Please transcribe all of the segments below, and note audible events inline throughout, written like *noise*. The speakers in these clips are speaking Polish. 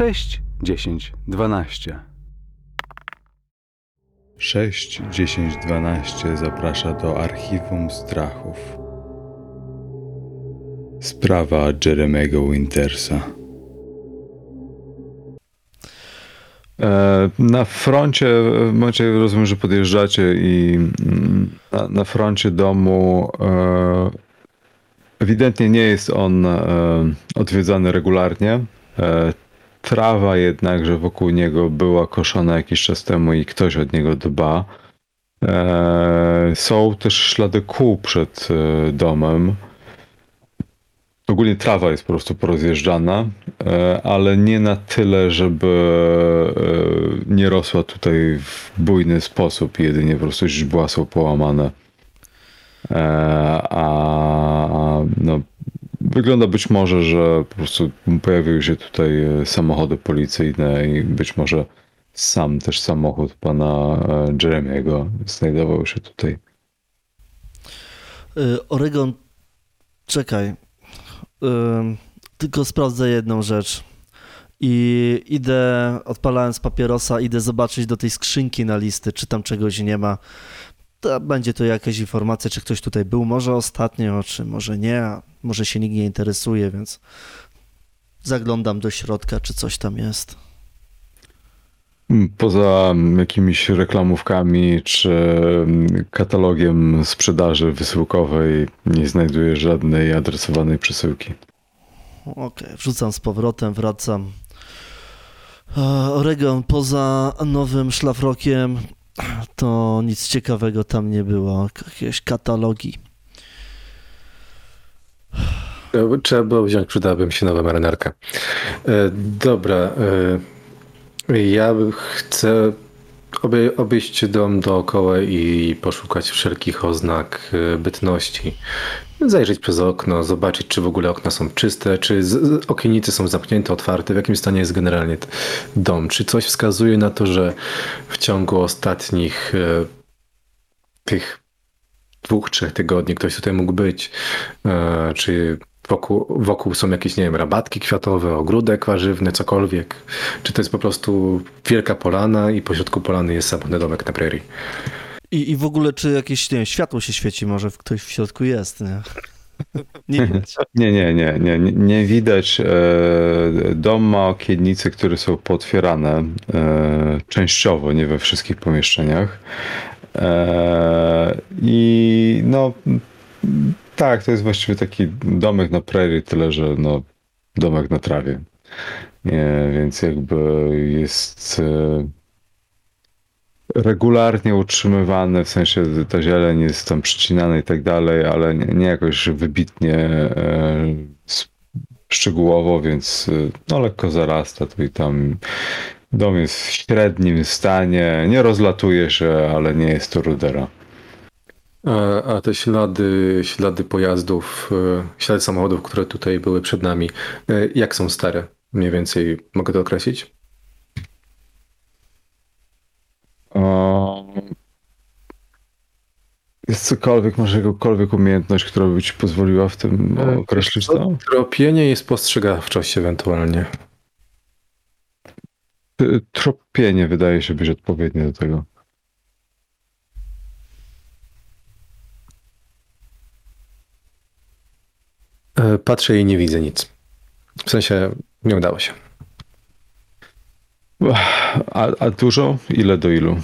6, 10, 12. 6, 10, 12 zaprasza do archiwum strachów. Sprawa Jeremego Wintersa. E, Na froncie, w momencie rozumiem, że podjeżdżacie i mm, na, na froncie domu e, ewidentnie nie jest on e, odwiedzany regularnie. E, Trawa jednakże wokół niego była koszona jakiś czas temu i ktoś od niego dba. E, Są też ślady kół przed e, domem. Ogólnie trawa jest po prostu porozjeżdżana, e, ale nie na tyle, żeby nie rosła tutaj w bujny sposób, jedynie po prostu źdźbła są połamane. A, a no, wygląda być może, że po prostu pojawiły się tutaj e, samochody policyjne i być może sam też samochód pana e, Jeremiego znajdował się tutaj. Y, Oregon, czekaj. Tylko sprawdzę jedną rzecz. I idę, odpalając papierosa, idę zobaczyć do tej skrzynki na listy, czy tam czegoś nie ma. To będzie to jakaś informacja, czy ktoś tutaj był, może ostatnio, czy może nie, może się nikt nie interesuje, więc zaglądam do środka, czy coś tam jest. Poza jakimiś reklamówkami czy katalogiem sprzedaży wysyłkowej nie znajduję żadnej adresowanej przesyłki. Okej, wrzucam z powrotem, wracam. E, Oregon, poza nowym szlafrokiem, to nic ciekawego tam nie było. Jakieś katalogi. Trzeba było wziąć, przydałaby się nowa marynarka. E, dobra. E, ja chcę obejść dom dookoła i poszukać wszelkich oznak e, bytności. Zajrzeć przez okno, zobaczyć, czy w ogóle okna są czyste, czy okiennice są zamknięte, otwarte, w jakim stanie jest generalnie dom. Czy coś wskazuje na to, że w ciągu ostatnich tych dwóch, trzech tygodni ktoś tutaj mógł być? E, czy wokół, wokół są jakieś, nie wiem, rabatki kwiatowe, ogródek warzywny, cokolwiek? Czy to jest po prostu wielka polana i pośrodku polany jest samotny domek na prairie? I, I w ogóle, czy jakieś nie wiem, światło się świeci, może ktoś w środku jest, nie? Nie widać. *laughs* Nie, nie, nie, nie, nie, nie widać. E, Dom ma okiennice, które są potwierane e, częściowo, nie we wszystkich pomieszczeniach. E, I no, tak, to jest właściwie taki domek na prairie, tyle że no, domek na trawie. Więc jakby jest e, regularnie utrzymywany, w sensie ta zieleń jest tam przycinana i tak dalej, ale nie, nie jakoś wybitnie e, szczegółowo, więc no lekko zarasta tu i tam. Dom jest w średnim stanie, nie rozlatuje się, ale nie jest to rudera. A, a te ślady, ślady pojazdów, e, ślady samochodów, które tutaj były przed nami, e, jak są stare? Mniej więcej mogę to określić? Jest cokolwiek, masz jakąkolwiek umiejętność, która by ci pozwoliła w tym E, określić to? Tropienie i spostrzegawczość ewentualnie. Tropienie wydaje się być odpowiednie do tego. E, Patrzę i nie widzę nic. W sensie nie udało się. A, a dużo? Ile do ilu?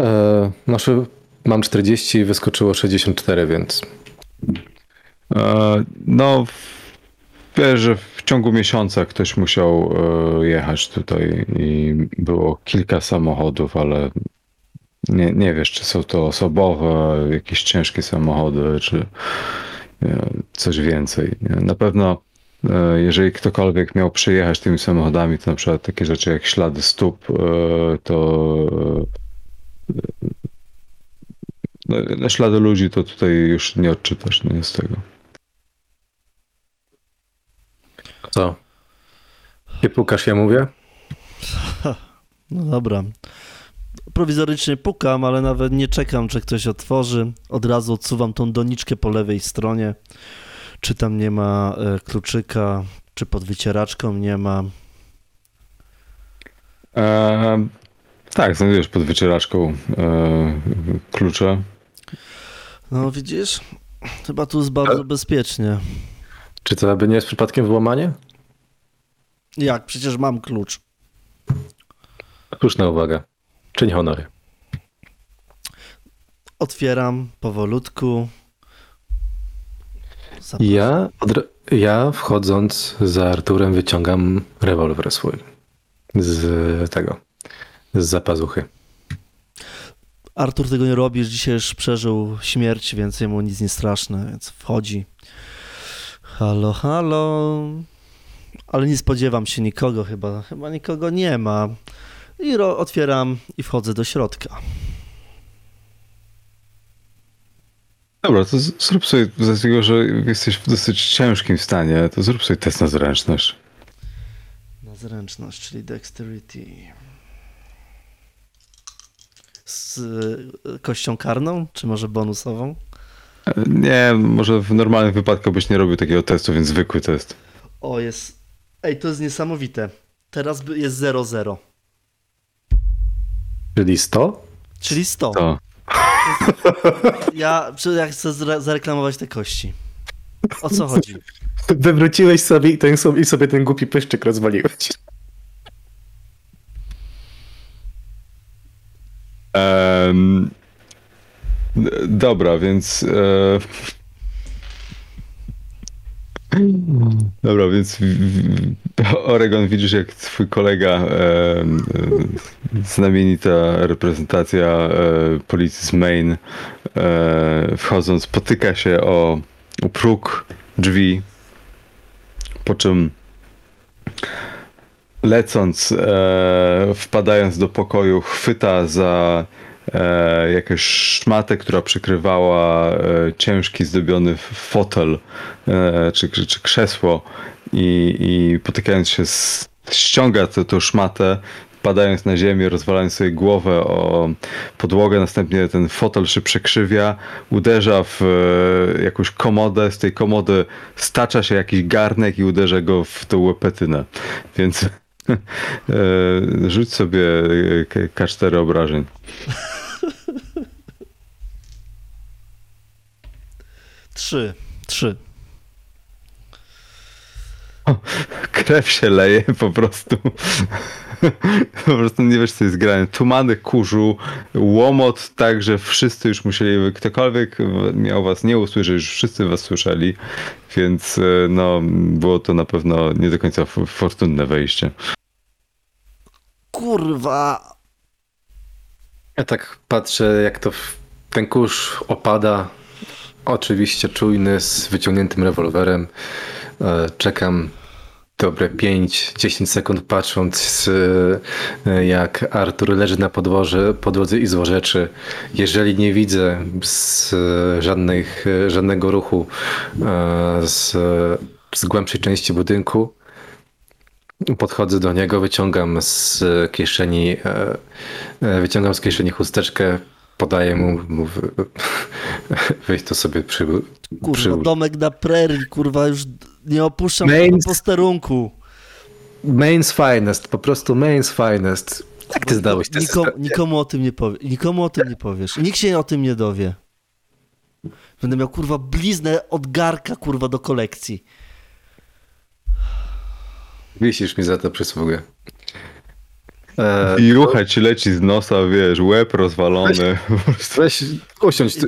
E, nasze, mam 40 i wyskoczyło 64, więc E, No, wiesz, że w ciągu miesiąca ktoś musiał e, jechać tutaj i było kilka samochodów, ale nie, nie wiesz, czy są to osobowe, jakieś ciężkie samochody, czy e, coś więcej. Na pewno, e, jeżeli ktokolwiek miał przejechać tymi samochodami, to na przykład takie rzeczy jak ślady stóp, to no, ślady ludzi to tutaj już nie odczytasz nie, z tego. Co? Nie pukasz, ja mówię? *laughs* No dobra. Prowizorycznie pukam, ale nawet nie czekam, czy ktoś otworzy. Od razu odsuwam tą doniczkę po lewej stronie. Czy tam nie ma e, kluczyka, czy pod wycieraczką nie ma. E, tak, znajdujesz pod wycieraczką e, klucze. No widzisz? Chyba tu jest bardzo bezpiecznie. Czy to aby nie jest przypadkiem włamanie? Jak? Przecież mam klucz. Słuszna uwaga. Czyń honory. Otwieram powolutku. Zapraszam. Ja, ja wchodząc za Arturem wyciągam rewolwer swój z tego, z zapazuchy. Artur tego nie robi, dzisiaj już przeżył śmierć, więc jemu nic nie straszne, więc wchodzi. Halo, halo. Ale nie spodziewam się nikogo chyba. Chyba nikogo nie ma. I ro- otwieram i wchodzę do środka. Dobra, to z- zrób sobie, z tego, że jesteś w dosyć ciężkim stanie, to zrób sobie test na zręczność. Na zręczność, czyli dexterity. Z y, kością karną, czy może bonusową? E, Nie, może w normalnym wypadku byś nie robił takiego testu, więc zwykły test. O, jest. Ej, to jest niesamowite. Teraz jest 0-0, Czyli 100? czyli 100. To. *laughs* Ja, czy ja chcę zareklamować te kości. O co chodzi? Wywróciłeś sobie i, ten, i sobie ten głupi pyszczyk rozwaliłeś. D- dobra, więc. E... Dobra, więc Oregon widzisz, jak twój kolega, e, e, znamienita reprezentacja e, policji z Maine, e, wchodząc, potyka się o, o próg drzwi, po czym lecąc, e, wpadając do pokoju, chwyta za e, jakąś szmatę, która przykrywała e, ciężki, zdobiony fotel e, czy, czy, krzesło i, i potykając się, z, ściąga tę tę szmatę, padając na ziemię, rozwalając sobie głowę o podłogę, następnie ten fotel się przekrzywia, uderza w jakąś komodę, z tej komody stacza się jakiś garnek i uderza go w tą łepetynę. Więc rzuć sobie e, K- K4 obrażeń. Trzy. Trzy. *laughs* Krew się leje po prostu. *laughs* Po prostu nie wiesz, co jest grane. Tumany kurzu, łomot, tak, że wszyscy już musieli, ktokolwiek miał was nie usłyszeć, już wszyscy was słyszeli, więc e, no, było to na pewno nie do końca fortunne wejście. Kurwa. Ja tak patrzę, jak to ten kurz opada. Oczywiście czujny, z wyciągniętym rewolwerem. E, Czekam dobre 5-10 sekund patrząc, e, jak Artur leży na podłoże, podłodze i złorzeczy. Jeżeli nie widzę z żadnych, żadnego ruchu e, z, z głębszej części budynku, Podchodzę do niego, wyciągam z kieszeni, e, e, wyciągam z kieszeni chusteczkę, podaję mu, mówię, weź *laughs* to sobie przy... Kurwa, przyłóż. domek na prerii, kurwa, już nie opuszczam Main- tego posterunku. Main's finest, po prostu main's finest. Jak ty zdałeś te Nikomu, nikomu o tym nie powie, nikomu o tym nie powiesz. Nikt się o tym nie dowie. Będę miał, kurwa, bliznę od garka, kurwa, do kolekcji. Wisisz mi za to przysługę. E, I jucha ci leci z nosa, wiesz, łeb rozwalony. weź, usiądź, tu-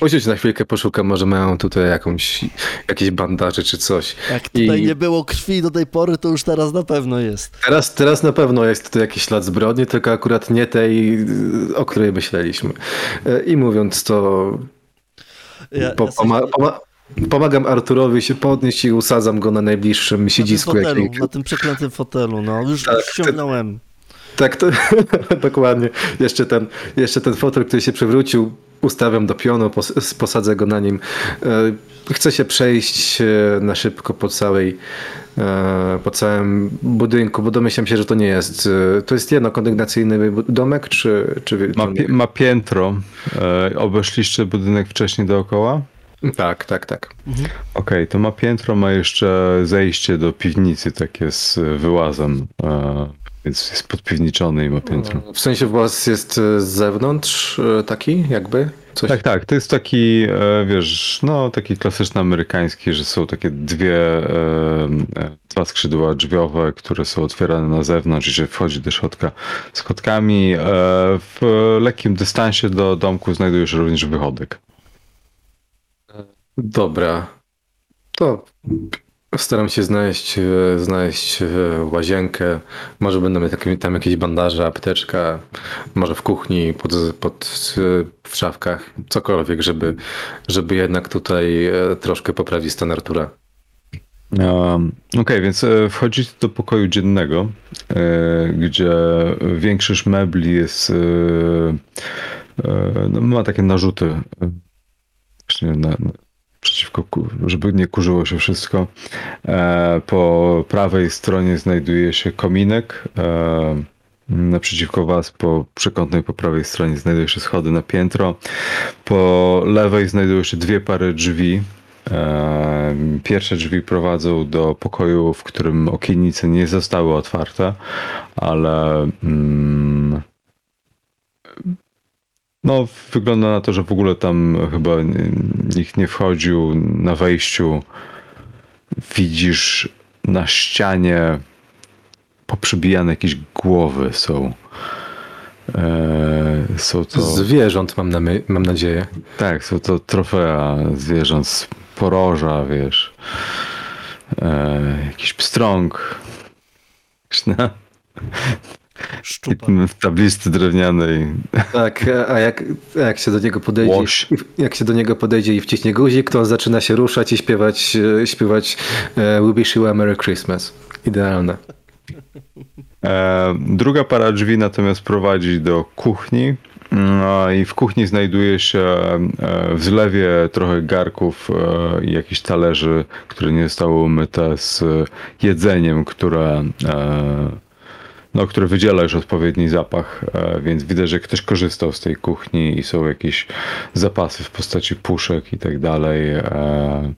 usiądź na chwilkę, poszukam, może mają tutaj jakąś, jakieś bandaże czy coś. Jak tutaj I- nie było krwi do tej pory, to już teraz na pewno jest. Teraz, teraz na pewno jest tutaj jakiś ślad zbrodni, tylko akurat nie tej, o której myśleliśmy. E, I mówiąc to, Ja, po, ja poma, sobie- poma, pomagam Arturowi się podnieść i usadzam go na najbliższym na tym siedzisku. fotelu, jakiej- na tym przeklętym fotelu, no. Już, Tak, już ściągnąłem. Tak, to, *laughs* dokładnie. Jeszcze ten, jeszcze ten fotel, który się przewrócił, ustawiam do pionu, pos, posadzę go na nim. E, Chcę się przejść e, na szybko po całej e, po całym budynku, bo domyślam się, że to nie jest. e, To jest jednokondygnacyjny domek, czy, czy Ma, pi- ma piętro. E, obeszliście budynek wcześniej dookoła? Tak, tak, tak. Okej, to ma piętro, ma jeszcze zejście do piwnicy takie z wyłazem. Więc jest podpiwniczony i ma piętro. W sensie włas jest e, z zewnątrz e, taki jakby? Coś? Tak, tak, to jest taki, e, wiesz, no taki klasyczny amerykański, że są takie dwie, dwa skrzydła drzwiowe, które są otwierane na zewnątrz i że wchodzi do środka schodkami. W lekkim dystansie do domku znajduje się również wychodek. Dobra. To staram się znaleźć, e, znaleźć e, łazienkę. Może będą tam jakieś bandaże, apteczka, może w kuchni, pod, pod, e, w szafkach, cokolwiek, żeby, żeby jednak tutaj troszkę poprawić stan Artura. Um, Okej, więc e, wchodzicie do pokoju dziennego, gdzie większość mebli jest. No, ma takie narzuty. Właśnie na, przeciwko, żeby nie kurzyło się wszystko. E, po prawej stronie znajduje się kominek. E, naprzeciwko was, po przekątnej po prawej stronie znajdują się schody na piętro. Po lewej znajdują się dwie pary drzwi. E, Pierwsze drzwi prowadzą do pokoju, w którym okiennice nie zostały otwarte, ale mm, no, wygląda na to, że w ogóle tam chyba nikt nie wchodził. Na wejściu widzisz na ścianie poprzybijane jakieś głowy są. E, są to. Zwierząt mam, na my, mam nadzieję. Tak, są to trofea zwierząt z poroża, wiesz. E, jakiś pstrąg. Jakiś na Szczupak. w tablicy drewnianej. Tak, a jak, a jak się do niego podejdzie, Łoś. jak się do niego podejdzie i wciśnie guzik, to on zaczyna się ruszać i śpiewać, e, śpiewać e, We Wish You a Merry Christmas. Idealne. E, druga para drzwi natomiast prowadzi do kuchni. No i w kuchni znajduje się w zlewie trochę garków i jakichś talerzy, które nie zostały umyte z jedzeniem, które, no, które wydziela już odpowiedni zapach, e, więc widać, że ktoś korzystał z tej kuchni i są jakieś zapasy w postaci puszek i tak dalej. E,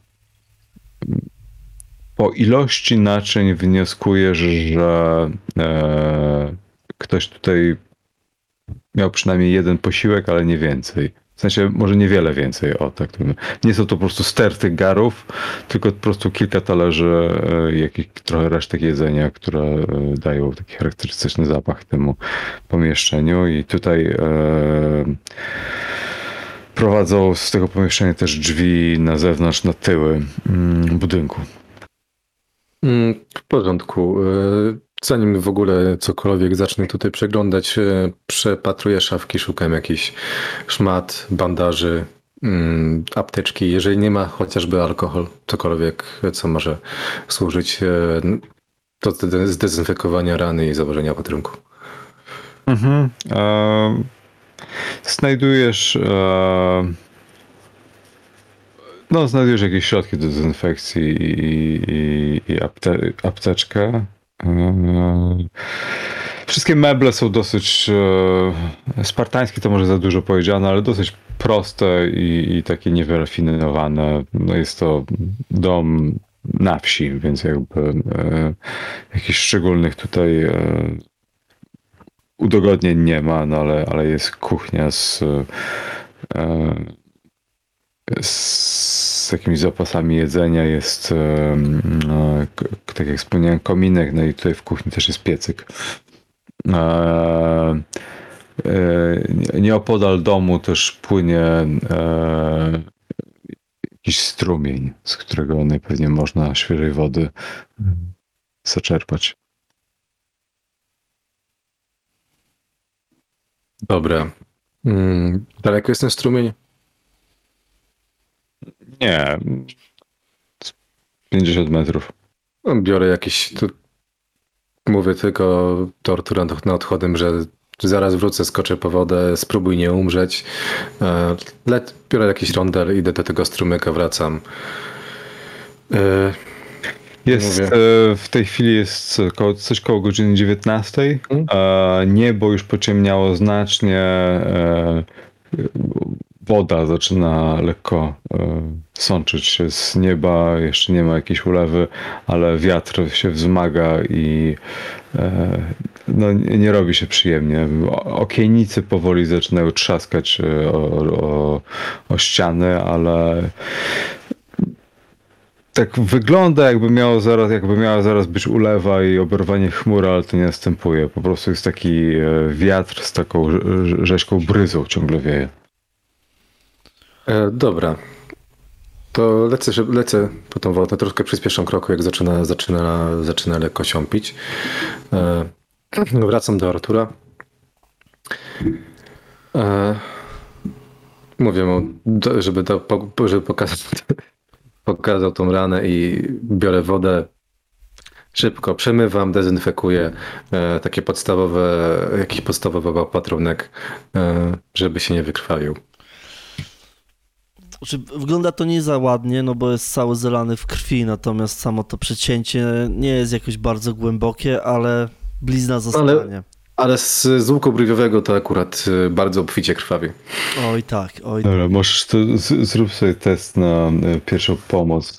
po ilości naczyń wnioskuję, że e, ktoś tutaj miał przynajmniej jeden posiłek, ale nie więcej. Sensie może niewiele więcej, o tak. Nie są to po prostu sterty garów, tylko po prostu kilka talerzy, e, jakich trochę resztek jedzenia, które e, dają taki charakterystyczny zapach temu pomieszczeniu. I tutaj e, prowadzą z tego pomieszczenia też drzwi na zewnątrz, na tyły mm, budynku. Mm, W porządku. Zanim w ogóle cokolwiek zacznę tutaj przeglądać, e, przepatruję szafki, szukam jakichś szmat, bandaży, mm, apteczki. Jeżeli nie ma chociażby alkohol, cokolwiek, co może służyć e, do zde- zdezynfekowania rany i założenia patrunku. Mhm. E, znajdujesz. No, znajdujesz jakieś środki do dezynfekcji i, i, i apte, apteczkę. E, wszystkie meble są dosyć. E, spartańskie to może za dużo powiedziane, ale dosyć proste i, i takie niewyrafinowane. No jest to dom na wsi, więc jakby e, jakichś szczególnych tutaj. Udogodnień nie ma, no ale, ale jest kuchnia z, z jakimiś zapasami jedzenia, jest no, tak jak wspomniałem kominek, no i tutaj w kuchni też jest piecyk. E, e, Nieopodal domu też płynie e, jakiś strumień, z którego najpewniej można świeżej wody zaczerpać. Dobra. Mm, Daleko jest ten strumień? Nie. z 50 metrów. No, Biorę jakiś. Tu, mówię tylko tortura na odchodem, że zaraz wrócę, skoczę po wodę, spróbuj nie umrzeć. E, Let, biorę jakiś rondel, idę do tego strumyka, wracam. E, Jest, Mówię. e, w tej chwili jest koło, coś koło godziny 19. Mhm. E, niebo już pociemniało znacznie. Woda zaczyna lekko e, sączyć się z nieba, jeszcze nie ma jakiejś ulewy, ale wiatr się wzmaga i e, no, nie robi się przyjemnie. O- Okiennice powoli zaczynają trzaskać e, o, o, o ściany, ale tak wygląda, jakby miało zaraz, jakby miała zaraz być ulewa i oberwanie chmur, ale to nie następuje. Po prostu jest taki wiatr z taką rze- rzeźką bryzą ciągle wieje. E, dobra. To lecę, lecę po tą wodę. Troszkę przyspieszam kroku, jak zaczyna, zaczyna, zaczyna lekko siąpić. E, *clears throat* wracam do Artura. E, mówię mu, żeby, żeby pokazał, *laughs* pokazał tą ranę i biorę wodę. Szybko przemywam, dezynfekuję e, takie podstawowe, jakiś podstawowy opatrunek, e, żeby się nie wykrwawił. Znaczy, wygląda to nie za ładnie, no bo jest cały zalany w krwi, natomiast samo to przecięcie nie jest jakoś bardzo głębokie, ale blizna zostanie. Ale z, z łuku brwiowego to akurat y, bardzo obficie krwawi. Oj tak, oj Dobra, możesz to, z, zrób sobie test na e, pierwszą pomoc.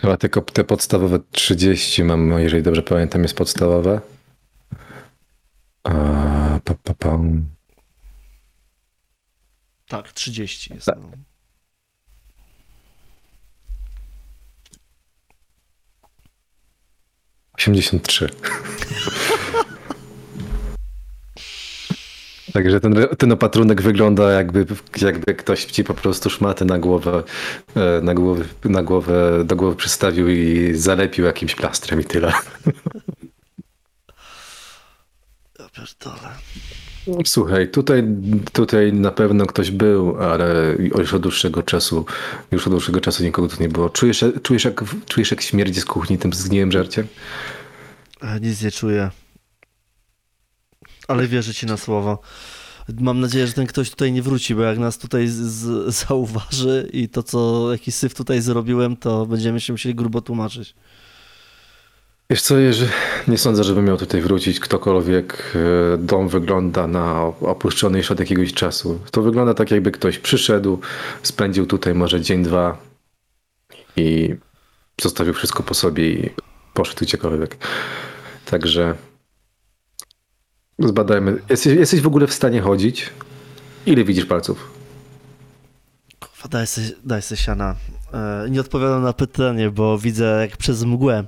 Chyba tylko te podstawowe 30 mam, jeżeli dobrze pamiętam, jest podstawowe. A, pa, pa, pam. tak, 30 jest. Tak. No. Osiemdziesiąt *laughs* Także ten, ten opatrunek wygląda jakby, jakby ktoś ci po prostu szmatę na głowę, e, na głowę, na głowę, do głowy przystawił i zalepił jakimś plastrem i tyle. Ja pierdolę. Słuchaj, tutaj, tutaj na pewno ktoś był, ale już od dłuższego czasu, już od dłuższego czasu nikogo tu nie było. Czujesz, czujesz, jak, czujesz jak śmierdzi z kuchni tym zgniłym żarciem? E, Nic nie czuję. Ale wierzę ci na słowo. Mam nadzieję, że ten ktoś tutaj nie wróci, bo jak nas tutaj zauważy i to, co jakiś syf tutaj zrobiłem, to będziemy się musieli grubo tłumaczyć. Wiesz co, Jerzy, nie sądzę, żeby miał tutaj wrócić ktokolwiek. E, Dom wygląda na opuszczony już od jakiegoś czasu. To wygląda tak, jakby ktoś przyszedł, spędził tutaj może dzień, dwa i zostawił wszystko po sobie i poszedł gdziekolwiek. Także zbadajmy. Jesteś, jesteś w ogóle w stanie chodzić? Ile widzisz palców? Daj se, daj se siana. E, nie odpowiadam na pytanie, bo widzę jak przez mgłę,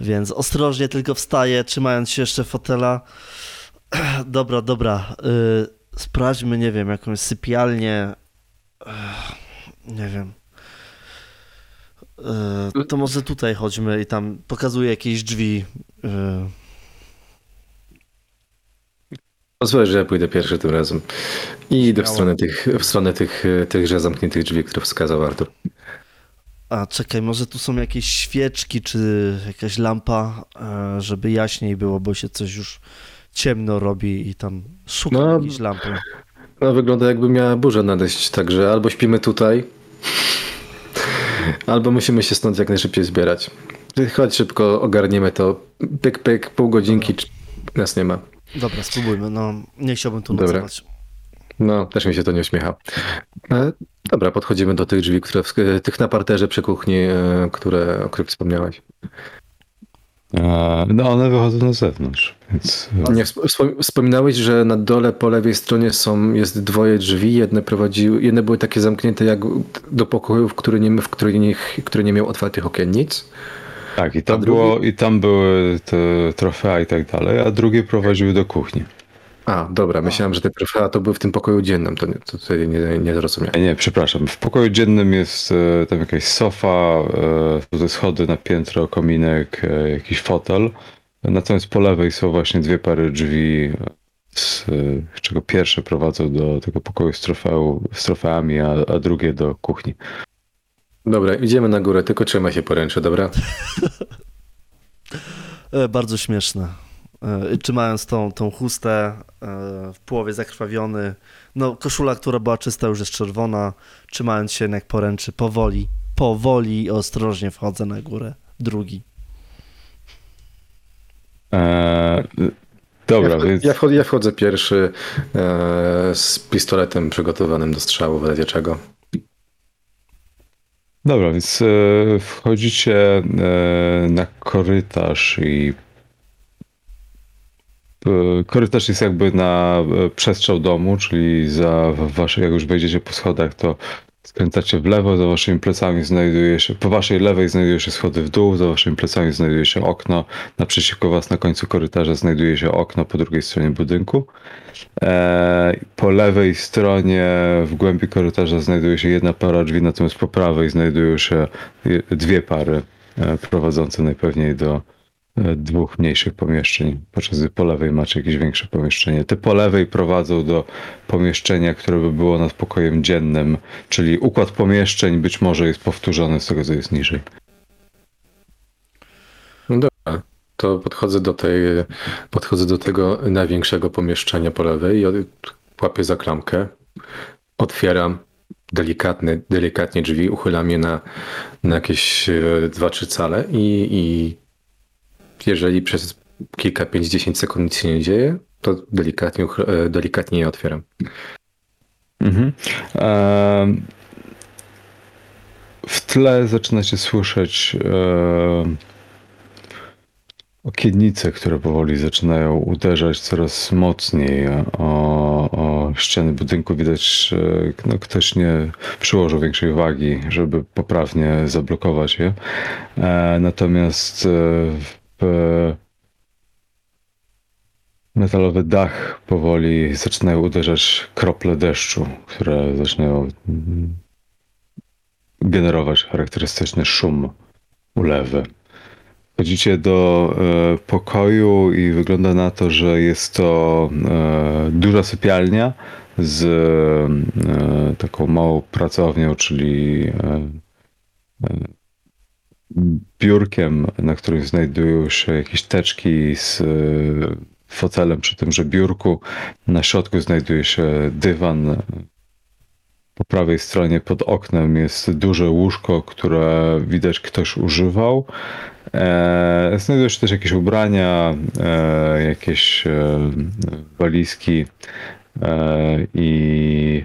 więc ostrożnie tylko wstaję, trzymając się jeszcze fotela. *clears throat* Dobra, dobra. Y, sprawdźmy, nie wiem, jakąś sypialnię. Nie wiem. Y, to może tutaj chodźmy i tam pokazuję jakieś drzwi. Y, Pozwolę, że ja pójdę pierwszy tym razem. I idę w stronę tych, w stronę tych, tychże zamkniętych drzwi, które wskazał Artur. A czekaj, może tu są jakieś świeczki, czy jakaś lampa, e, żeby jaśniej było, bo się coś już ciemno robi i tam szukam No, jakiejś lampy. No, wygląda jakby miała burza nadejść, także albo śpimy tutaj, albo musimy się stąd jak najszybciej zbierać. Chodź szybko, ogarniemy to. Pyk, pyk, pół godzinki, czy- nas nie ma. Dobra, spróbujmy. No, nie chciałbym tu Dobra. nocować. No, też mi się to nie uśmiecha. Dobra, podchodzimy do tych drzwi, które, w- tych na parterze przy kuchni, e, które, o których wspomniałeś. E, No one wychodzą na zewnątrz, więc Nie, wsp- wspom- wspominałeś, że na dole po lewej stronie są, jest dwoje drzwi, jedne prowadziły, jedne były takie zamknięte jak do pokojów, które nie, w które nie, które nie miały otwartych okiennic. tak, i tam, drugi? było, i tam były te trofea i tak dalej, a drugie prowadziły do kuchni. A, dobra, myślałem, że te trofea to były w tym pokoju dziennym, to, nie, to tutaj nie, nie zrozumiałem. Nie, przepraszam. W pokoju dziennym jest e, tam jakaś sofa, e, tutaj schody na piętro, kominek, e, jakiś fotel. Natomiast po lewej są właśnie dwie pary drzwi, z, e, czego pierwsze prowadzą do tego pokoju z, trofeu, z trofeami, a, a drugie do kuchni. Dobra, idziemy na górę, tylko trzymaj się poręczy, dobra? *laughs* E, bardzo śmieszne. E, trzymając tą, tą chustę, e, w połowie zakrwawiony. No, koszula, która była czysta, już jest czerwona. Trzymając się jak poręczy, powoli, powoli i ostrożnie wchodzę na górę. Drugi. E, Dobra, ja, wcho- więc... ja, wchodzę, ja wchodzę pierwszy e, z pistoletem przygotowanym do strzału w razie czego. Dobra, więc e, wchodzicie e, na korytarz i korytarz jest jakby na e, przestrzał domu, czyli za wasze, jak już wejdziecie po schodach, to skręcacie w lewo, za waszymi plecami znajduje się, po waszej lewej znajduje się schody w dół, za waszymi plecami znajduje się okno, naprzeciwko was na końcu korytarza znajduje się okno po drugiej stronie budynku. E, Po lewej stronie w głębi korytarza znajduje się jedna para drzwi, natomiast po prawej znajdują się dwie pary e, prowadzące najpewniej do e, dwóch mniejszych pomieszczeń, podczas gdy po lewej macie jakieś większe pomieszczenie. Te po lewej prowadzą do pomieszczenia, które by było nad pokojem dziennym, czyli układ pomieszczeń być może jest powtórzony z tego, co jest niżej. No dobra, to podchodzę do tej, podchodzę do tego największego pomieszczenia po lewej i łapię za klamkę, otwieram delikatne, delikatnie drzwi, uchylam je na, na jakieś e, 2-3 cale i, i jeżeli przez kilka, 5-10 sekund nic się nie dzieje, to delikatnie, e, delikatnie je otwieram. Mhm. Em, W tle zaczynacie słyszeć em, okiennice, które powoli zaczynają uderzać coraz mocniej o, o ściany budynku. Widać, że no, ktoś nie przyłożył większej wagi, żeby poprawnie zablokować je. E, Natomiast e, metalowy dach powoli zaczynają uderzać krople deszczu, które zaczynają mm, generować charakterystyczny szum ulewy. Wchodzicie do e, pokoju i wygląda na to, że jest to e, duża sypialnia z e, taką małą pracownią, czyli e, e, biurkiem, na którym znajdują się jakieś teczki z e, fotelem przy tymże biurku. Na środku znajduje się dywan. Po prawej stronie pod oknem jest duże łóżko, które widać ktoś używał. E, znajdują się też jakieś ubrania, e, jakieś walizki i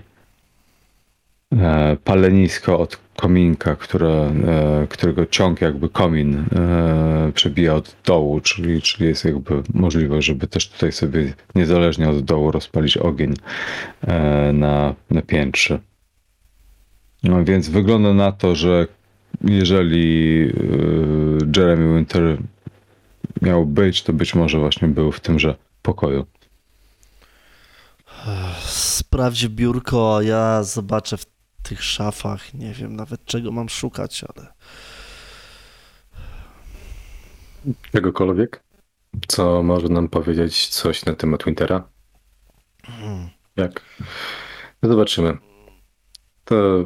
palenisko od kominka, które, e, którego ciąg jakby komin e, przebija od dołu, czyli, czyli jest jakby możliwe, żeby też tutaj sobie niezależnie od dołu rozpalić ogień e, na, na piętrze. No więc wygląda na to, że jeżeli e, Jeremy Winter miał być, to być może właśnie był w tymże pokoju. Sprawdź biurko, ja zobaczę w tych szafach. Nie wiem nawet czego mam szukać, ale. Czegokolwiek, co może nam powiedzieć coś na temat Wintera? Jak? No zobaczymy. To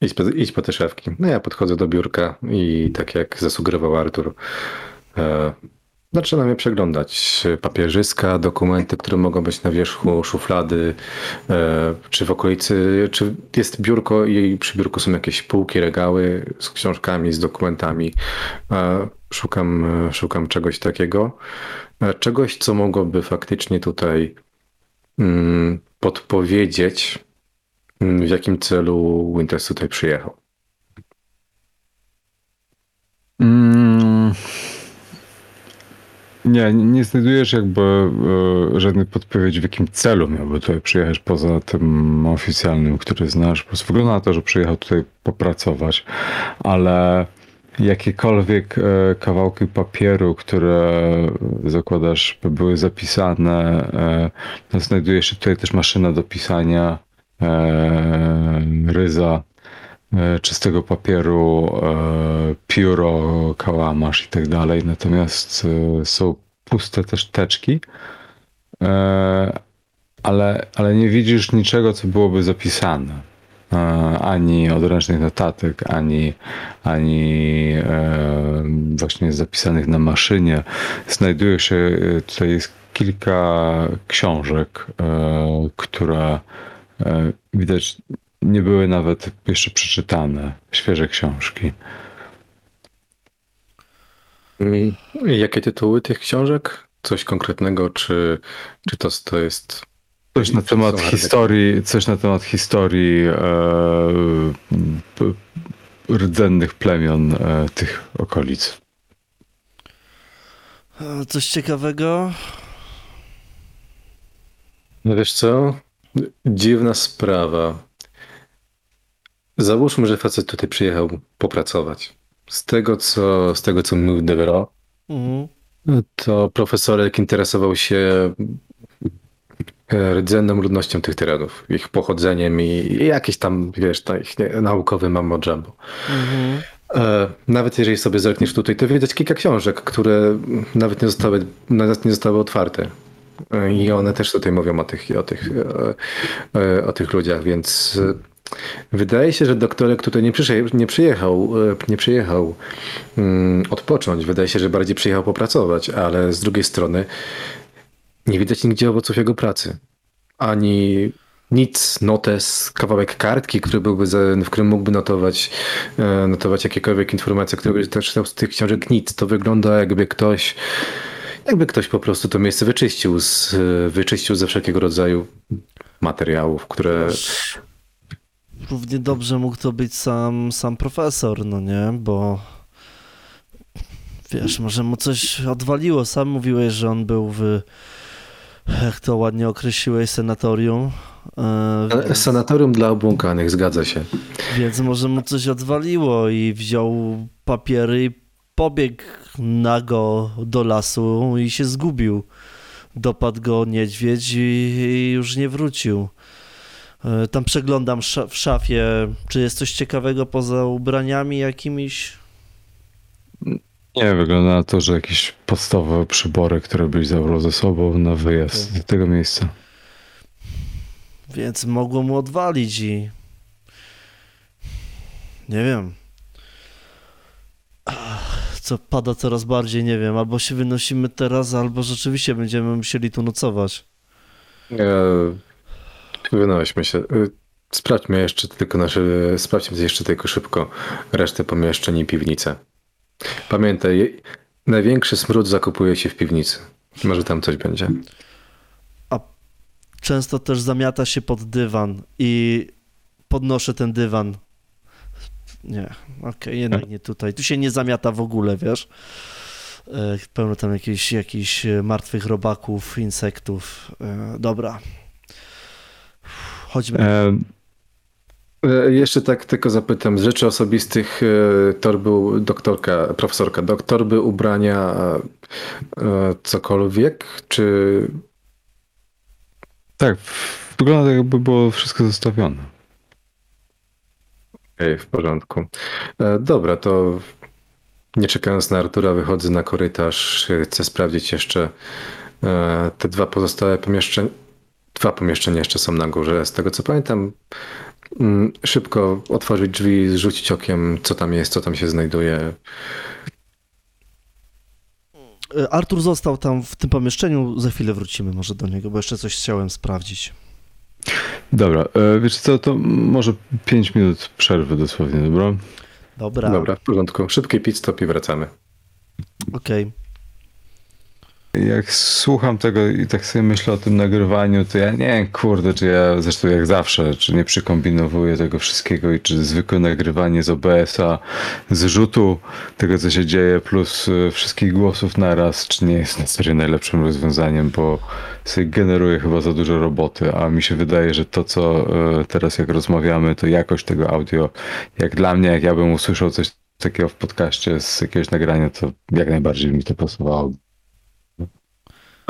idź po, idź po te szafki. No ja podchodzę do biurka i tak jak zasugerował Artur, e, zaczynam je przeglądać. Papierzyska, dokumenty, które mogą być na wierzchu, szuflady, e, czy w okolicy, czy jest biurko i przy biurku są jakieś półki, regały z książkami, z dokumentami. E, szukam, szukam czegoś takiego. E, czegoś, co mogłoby faktycznie tutaj mm, podpowiedzieć, mm, w jakim celu Winters tutaj przyjechał. Mm. Nie, nie znajdujesz jakby e, żadnej podpowiedzi, w jakim celu miałby tutaj przyjechać, poza tym oficjalnym, który znasz. Po prostu wygląda na to, że przyjechał tutaj popracować, ale jakiekolwiek e, kawałki papieru, które zakładasz, by były zapisane, e, to znajduje się tutaj też maszyna do pisania, e, ryza, czystego papieru, e, pióro, kałamarz i tak dalej. Natomiast e, są puste też teczki, e, ale, ale nie widzisz niczego, co byłoby zapisane. E, Ani odręcznych notatek, ani, ani e, właśnie zapisanych na maszynie. Znajduje się, e, tutaj jest kilka książek, e, które e, widać nie były nawet jeszcze przeczytane. Świeże książki. I jakie tytuły tych książek? coś konkretnego, czy, czy to, to jest... Coś na temat historii, coś na temat historii e, rdzennych plemion e, tych okolic. Coś ciekawego? No wiesz co? Dziwna sprawa. Załóżmy, że facet tutaj przyjechał popracować. Z tego, co, z tego, co mówił Devero, Mhm. to profesorek interesował się e, rdzenną ludnością tych terenów, ich pochodzeniem i, i jakieś tam, wiesz, to ich nie, naukowy mambo jumbo. Mhm. E, Nawet jeżeli sobie zerkniesz tutaj, to widać kilka książek, które nawet nie zostały, nawet nie zostały otwarte. E, I one też tutaj mówią o tych, o tych, o tych ludziach, więc wydaje się, że doktorek tutaj nie przyjechał, nie przyjechał, e, nie przyjechał mm, odpocząć. Wydaje się, że bardziej przyjechał popracować, ale z drugiej strony nie widać nigdzie owoców jego pracy. Ani nic, notes, kawałek kartki, który byłby w którym mógłby notować, e, notować jakiekolwiek informacje, które by czytał z tych książek. Nic. To wygląda jakby ktoś, jakby ktoś po prostu to miejsce wyczyścił, z, wyczyścił ze wszelkiego rodzaju materiałów, które... Równie dobrze mógł to być sam, sam profesor, no nie? Bo wiesz, może mu coś odwaliło. Sam mówiłeś, że on był w, jak to ładnie określiłeś, senatorium. E, więc, Sanatorium dla obłąkanych, zgadza się. więc może mu coś odwaliło i wziął papiery i pobiegł nago do lasu i się zgubił. Dopadł go niedźwiedź i, i już nie wrócił. E, Tam przeglądam w szafie, czy jest coś ciekawego poza ubraniami jakimiś. Nie, wygląda na to, że jakieś podstawowe przybory, które byś zabrał ze sobą na wyjazd do tego miejsca. Więc mogło mu odwalić i. Nie wiem. Co pada coraz bardziej, nie wiem. Albo się wynosimy teraz, albo rzeczywiście będziemy musieli tu nocować. E, Wynośmy się. E, Sprawdźmy jeszcze tylko nasze, sprawdźmy jeszcze tylko szybko resztę pomieszczeń i piwnicę. Pamiętaj, największy smród zakupuje się w piwnicy. Może tam coś będzie. Często też zamiata się pod dywan i podnoszę ten dywan. Nie, okej, jednak nie tutaj. Tu się nie zamiata w ogóle, wiesz. E, Pełno tam jakichś, jakichś e, martwych robaków, insektów. E, Dobra. Chodźmy. E, E, Jeszcze tak tylko zapytam, z rzeczy osobistych e, torby u- doktorka, profesorka, doktorby ubrania e, cokolwiek, czy tak, wygląda tak, jakby było wszystko zostawione. Okej, w porządku. E, Dobra, to nie czekając na Artura, wychodzę na korytarz. Chcę sprawdzić jeszcze e, te dwa pozostałe pomieszczenia. Dwa pomieszczenia jeszcze są na górze. Z tego co pamiętam, mm, szybko otworzyć drzwi, rzucić okiem, co tam jest, co tam się znajduje. E, Artur został tam w tym pomieszczeniu. Za chwilę wrócimy może do niego, bo jeszcze coś chciałem sprawdzić. Dobra, e, wiesz co, to może 5 minut przerwy dosłownie, dobra? Dobra, Dobra, w porządku. Szybki pit stop i wracamy. okej. Jak słucham tego i tak sobie myślę o tym nagrywaniu, to ja nie wiem, kurde, czy ja zresztą jak zawsze, czy nie przykombinowuję tego wszystkiego i czy zwykłe nagrywanie z OBS-a, z rzutu tego, co się dzieje, plus y, wszystkich głosów naraz, czy nie jest na serio najlepszym rozwiązaniem, bo sobie generuje chyba za dużo roboty, a mi się wydaje, że to, co y, teraz jak rozmawiamy, to jakość tego audio, jak dla mnie, jak ja bym usłyszał coś takiego w podcaście z jakiegoś nagrania, to jak najbardziej mi to pasowało.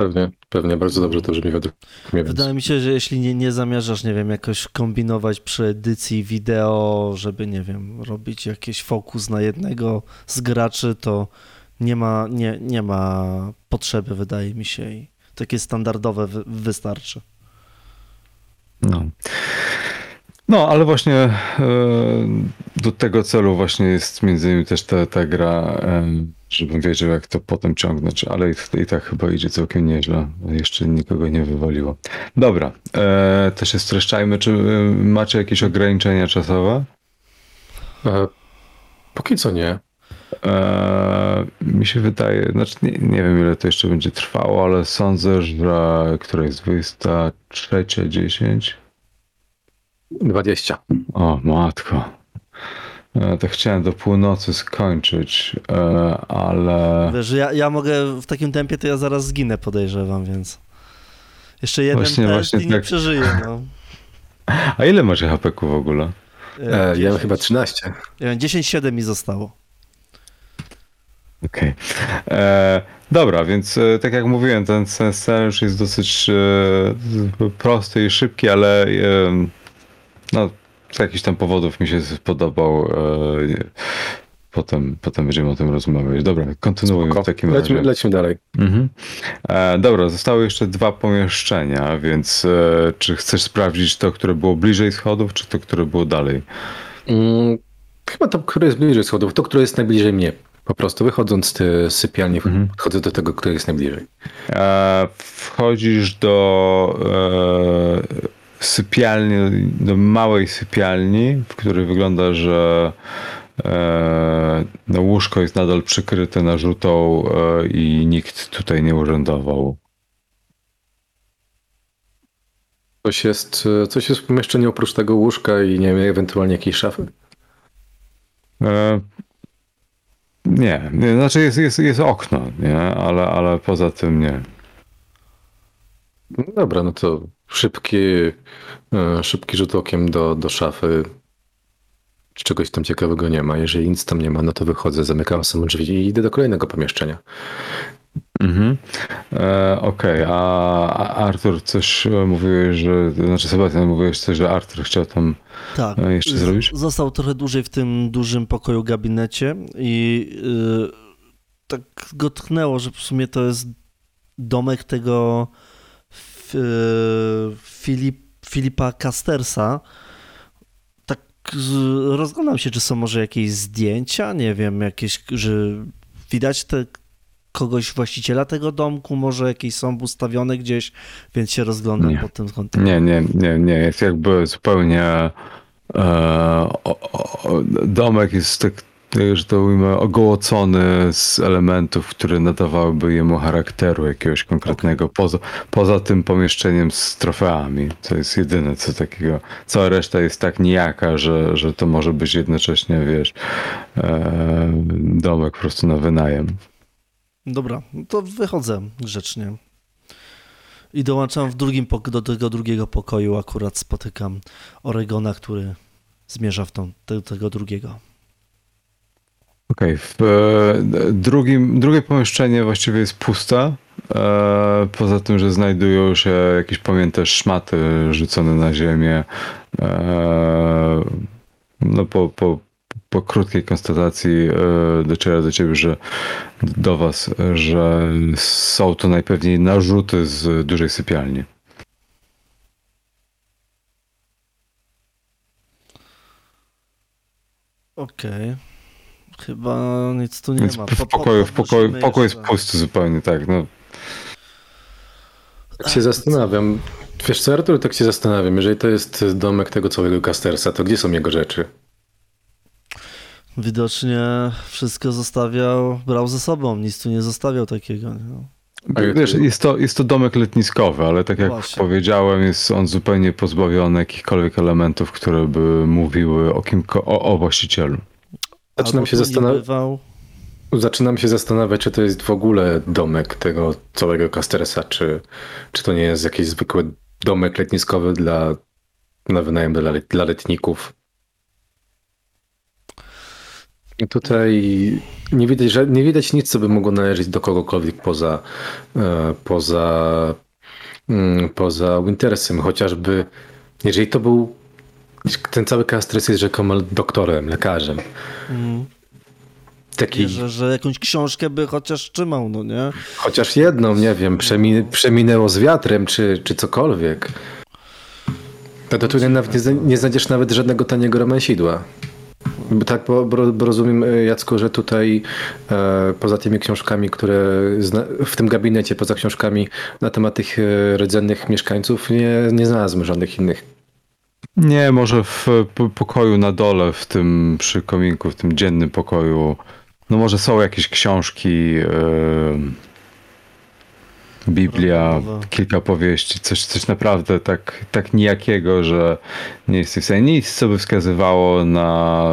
Pewnie, pewnie bardzo dobrze to brzmi według mnie. Więc... Wydaje mi się, że jeśli nie, nie zamierzasz, nie wiem, jakoś kombinować przy edycji wideo, żeby, nie wiem, robić jakiś fokus na jednego z graczy, to nie ma, nie, nie ma potrzeby, wydaje mi się. I takie standardowe wy, wystarczy. No. No, ale właśnie e, do tego celu właśnie jest między innymi też ta, ta gra, żebym wiedział jak to potem ciągnąć, ale i, i tak chyba idzie całkiem nieźle. Jeszcze nikogo nie wywaliło. Dobra, e, to się streszczajmy. Czy e, macie jakieś ograniczenia czasowe? E, Póki co nie. e, mi się wydaje, znaczy nie, nie wiem ile to jeszcze będzie trwało, ale sądzę, że która jest 23.10? 20. O, matko. E, to chciałem do północy skończyć, e, ale Wiesz, ja, ja mogę w takim tempie, to ja zaraz zginę, podejrzewam, więc. Jeszcze jeden Właśnie- test właśnie i nie tak. przeżyję, no. *laughs* a ile macie HP-ku w ogóle? E, ja mam 10. chyba 13. Ja mam 10-7 mi zostało. Okej. E, Dobra, więc tak jak mówiłem, ten, ten scenariusz jest dosyć e, prosty i szybki, ale e, no, z jakichś tam powodów mi się spodobał. E, potem, potem będziemy o tym rozmawiać. Dobra, kontynuujmy Spoko. w takim razie. Lecimy, lecimy dalej. Mhm. E, dobra, zostały jeszcze dwa pomieszczenia, więc e, czy chcesz sprawdzić to, które było bliżej schodów, czy to, które było dalej? Mm, chyba to, które jest bliżej schodów, to, które jest najbliżej mnie. Po prostu wychodząc z sypialni, Mhm. do tego, które jest najbliżej. E, wchodzisz do e, sypialni, do małej sypialni, w której wygląda, że e, no, łóżko jest nadal przykryte narzutą e, i nikt tutaj nie urzędował. Coś jest, coś jest w pomieszczeniu oprócz tego łóżka i nie wiem, ewentualnie jakiejś szafy. E, nie, nie, znaczy jest, jest, jest okno, nie? Ale, ale poza tym nie. No dobra, no to szybki, e, szybki rzut okiem do, do szafy. Czy czegoś tam ciekawego nie ma? Jeżeli nic tam nie ma, no to wychodzę, zamykam sobie drzwi i idę do kolejnego pomieszczenia. Mhm. E, Okej, a, a Artur coś e, mówiłeś, że, znaczy Sebastian mówiłeś coś, że Artur chciał tam Tak. e, jeszcze Z- zrobić? Został trochę dłużej w tym dużym pokoju gabinecie i yy, tak go tchnęło, że w sumie to jest domek tego Filip, Filipa Castersa. Tak rozglądam się, czy są może jakieś zdjęcia, nie wiem, jakieś, że widać te kogoś właściciela tego domku, może jakieś są ustawione gdzieś, więc się rozglądam Nie. pod tym kątem. Nie, nie, nie, nie. Jest jakby zupełnie. E, o, o, domek jest tak, że to ujmę, ogołocony z elementów, które nadawałyby jemu charakteru jakiegoś konkretnego. Poza, poza tym pomieszczeniem z trofeami. To jest jedyne co takiego. Cała reszta jest tak nijaka, że, że to może być jednocześnie, wiesz, e, domek po prostu na wynajem. Dobra, no to wychodzę grzecznie. I dołączam w drugim do tego drugiego pokoju. Akurat spotykam Oregona, który zmierza w tą, te, tego drugiego. Okej, w e, drugie pomieszczenie właściwie jest puste. E, poza tym, że znajdują się jakieś pamięte szmaty rzucone na ziemię. E, no po, po, po krótkiej konstatacji dociera do ciebie, że do was, że są to najpewniej narzuty z dużej sypialni. Okej. Chyba nic tu nie Więc ma. w Po- po- pokoju, w pokoju, pokój jest pusty zupełnie, tak. No, Tak się zastanawiam. Wiesz co, Artur, tak się zastanawiam. Jeżeli to jest domek tego całego Castersa, to gdzie są jego rzeczy? Widocznie wszystko zostawiał, brał ze sobą, nic tu nie zostawiał takiego. Jak- Wiesz, jest to, jest to domek letniskowy, ale tak jak Właśnie. powiedziałem, jest on zupełnie pozbawiony jakichkolwiek elementów, które by mówiły o, kim, o, o właścicielu. Zaczynam się, bywał. zaczynam się zastanawiać, czy to jest w ogóle domek tego całego Castersa, czy, czy to nie jest jakiś zwykły domek letniskowy dla, na wynajem dla, let- dla letników. I tutaj nie widać, nie widać nic, co by mogło należeć do kogokolwiek poza, e, poza, mm, poza Wintersem. Chociażby, jeżeli to był ten cały Castres jest rzekomo doktorem, lekarzem. Mm. Taki, Wierzę, że jakąś książkę by chociaż trzymał, no nie? chociaż jedną, nie wiem, przemi, przeminęło z wiatrem, czy, czy cokolwiek. To, to tu nie, nawet nie, zna- nie znajdziesz nawet żadnego taniego romansidła. Tak, bo, bo, bo rozumiem, e, Jacku, że tutaj e, poza tymi książkami, które zna, w tym gabinecie, poza książkami na temat tych e, rdzennych mieszkańców, nie, nie znalazłem żadnych innych. Nie, może w po- pokoju na dole, w tym przy kominku, w tym dziennym pokoju no może są jakieś książki, e, Biblia, Rodowe. kilka powieści, coś, coś naprawdę tak, tak nijakiego, że nie jesteś w stanie nic, co by wskazywało na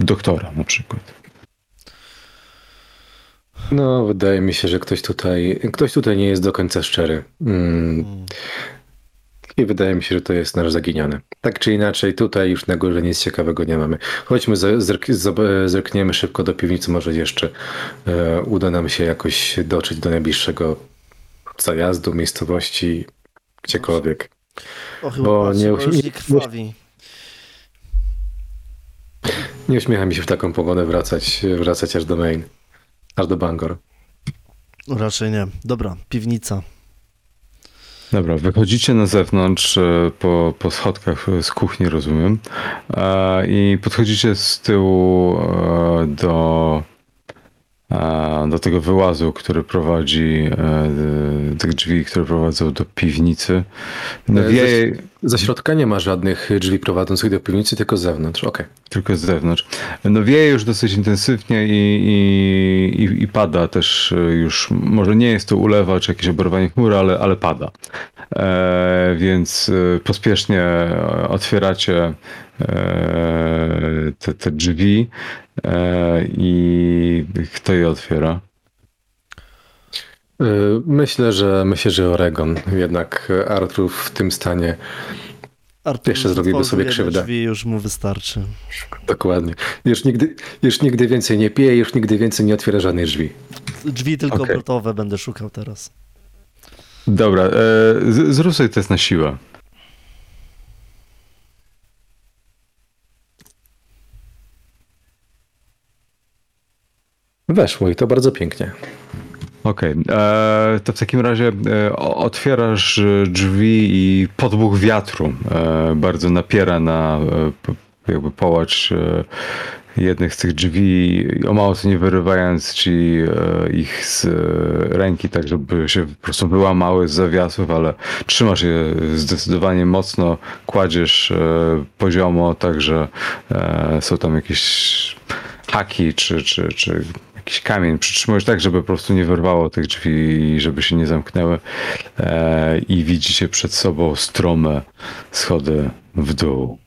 doktora na przykład. No, wydaje mi się, że ktoś tutaj, ktoś tutaj nie jest do końca szczery. Mm, Mm. I wydaje mi się, że to jest nasz zaginiony. Tak czy inaczej, tutaj już na górze nic ciekawego nie mamy. Chodźmy, zerk, zerkniemy szybko do piwnicy, może jeszcze e, uda nam się jakoś dotrzeć do najbliższego zajazdu, miejscowości, gdziekolwiek. O, chyba Bo patrzę, nie bo już nie- krwawi. Nie uśmiecha mi się w taką pogodę wracać, wracać aż do Maine, aż do Bangor. Raczej nie. Dobra, piwnica. Dobra, wychodzicie na zewnątrz e, po, po schodkach z kuchni, rozumiem, e, i podchodzicie z tyłu e, do, do tego wyłazu, który prowadzi, e, tych drzwi, które prowadzą do piwnicy. No E, wieje Ze środka nie ma żadnych drzwi prowadzących do piwnicy, tylko z zewnątrz. Okej. tylko z zewnątrz. No wieje już dosyć intensywnie i, i, i, i pada też e, już, może nie jest to ulewa czy jakieś oberwanie chmury, ale, ale pada. E, więc pospiesznie otwieracie te, te drzwi i kto je otwiera? Y, Myślę, że myślę, że Oregon. Jednak Artur w tym stanie Artur Jeszcze zrobiłby sobie krzywdę. Drzwi już mu wystarczy. dokładnie. Już nigdy, już nigdy więcej nie pije, już nigdy więcej nie otwiera żadnych drzwi. Drzwi tylko Okej. obrotowe będę szukał teraz. Dobra, e, zrób sobie test na siłę. Weszło i to bardzo pięknie. Okej, e, to w takim razie e, otwierasz e, drzwi i podmuch wiatru bardzo napiera na jakby połacz jednych z tych drzwi, o mało co nie wyrywając ci ich z ręki, tak żeby się po prostu wyłamały z zawiasów, ale trzymasz je zdecydowanie mocno, kładziesz poziomo, także są tam jakieś haki czy, czy, czy jakiś kamień przytrzymujesz tak, żeby po prostu nie wyrwało tych drzwi i żeby się nie zamknęły e, i widzicie przed sobą strome schody w dół.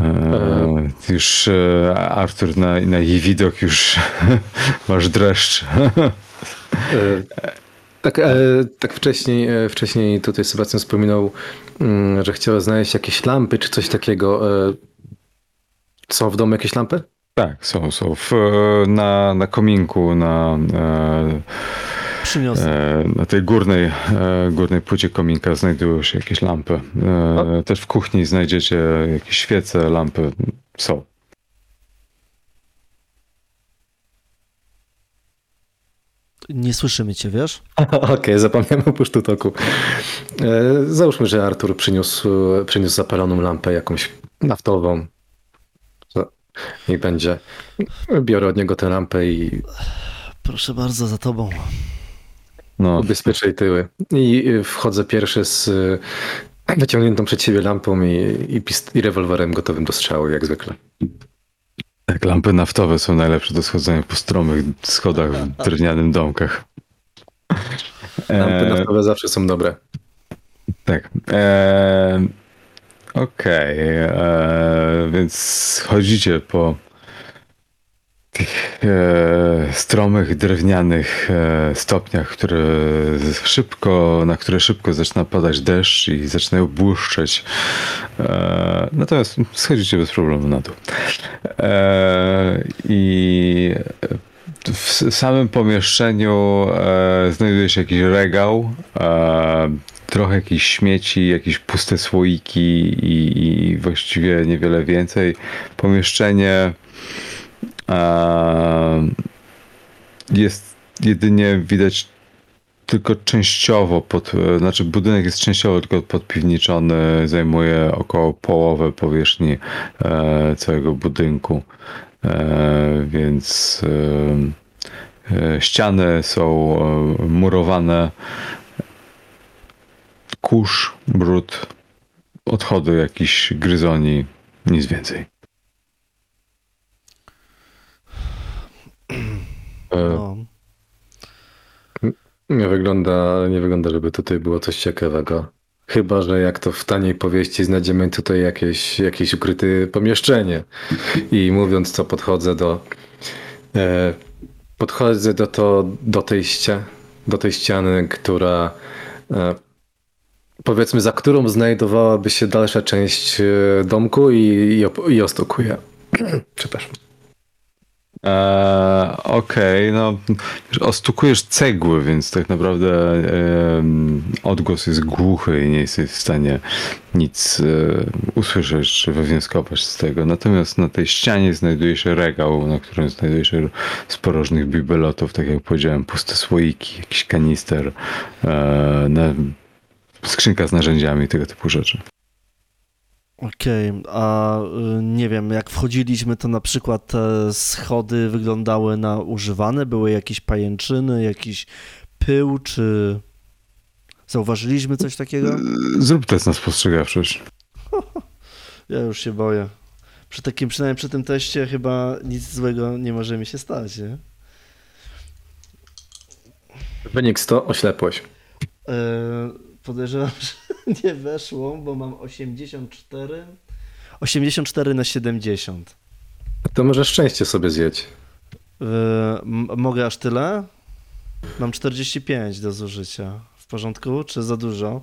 E, już e, Artur na, na jej widok już *laughs* masz dreszcz. E, Tak, e, tak wcześniej, e, wcześniej tutaj Sebastian wspominał, mm, że chciał znaleźć jakieś lampy czy coś takiego. E, Są w domu jakieś lampy? Tak, są, są w, na, na kominku, na, e. E, Na tej górnej, e, górnej płycie kominka znajdują się jakieś lampy. E, Też w kuchni znajdziecie jakieś świece, lampy. Są. Nie słyszymy cię, wiesz? *laughs* Okej, zapomniałem o puszczu toku. E, Załóżmy, że Artur przyniósł, przyniósł zapaloną lampę jakąś naftową. Niech będzie. Biorę od niego tę lampę i Proszę bardzo, za tobą. No, ubezpieczę jej tyły. I y, wchodzę pierwszy z y, wyciągniętą przed siebie lampą i, i, pist- i rewolwerem gotowym do strzału, jak zwykle. tak, lampy naftowe są najlepsze do schodzenia po stromych schodach w drewnianych domkach. Lampy E, naftowe zawsze są dobre. Tak. E, Okej, e, więc chodzicie po tych e, stromych, drewnianych e, stopniach, które szybko, na które szybko zaczyna padać deszcz i zaczynają błyszczeć. E, natomiast schodzicie bez problemu na dół. E, I w samym pomieszczeniu e, znajduje się jakiś regał, e, trochę jakichś śmieci, jakieś puste słoiki i, i właściwie niewiele więcej. Pomieszczenie e, jest jedynie widać tylko częściowo pod, e, znaczy budynek jest częściowo tylko podpiwniczony, zajmuje około połowę powierzchni e, całego budynku, więc e, e, ściany są e, murowane, kurz, brud, odchody jakichś gryzoni, nic więcej. E, No. Nie wygląda, nie wygląda, żeby tutaj było coś ciekawego. Chyba, że jak to w taniej powieści znajdziemy tutaj jakieś, jakieś ukryte pomieszczenie. I mówiąc co, podchodzę do e, podchodzę do, to, do, tej ścia, do tej ściany, która e, powiedzmy za którą znajdowałaby się dalsza część e, domku i, i, i ostukuję. *clears throat* Przepraszam. Eee, Okej, no wiesz, ostukujesz cegły, więc tak naprawdę em, odgłos jest głuchy i nie jesteś w stanie nic e, usłyszeć czy wywnioskować z tego. Natomiast na tej ścianie znajduje się regał, na którym znajduje się sporo różnych bibelotów, tak jak powiedziałem, puste słoiki, jakiś kanister, e, na, skrzynka z narzędziami, tego typu rzeczy. Okej, a y, nie wiem, jak wchodziliśmy, to na przykład te schody wyglądały na używane, były jakieś pajęczyny, jakiś pył, czy zauważyliśmy coś takiego? Zrób test na spostrzegawczość. *laughs* Ja już się boję. Przy takim, przynajmniej przy tym teście chyba nic złego nie może mi się stać, nie? Wynik 100, oślepłość. Eee, podejrzewam, *laughs* że nie weszło, bo mam 84. 84 na 70. To może szczęście sobie zjedź. Eee, m- mogę aż tyle? Mam 45 do zużycia. W porządku? Czy za dużo?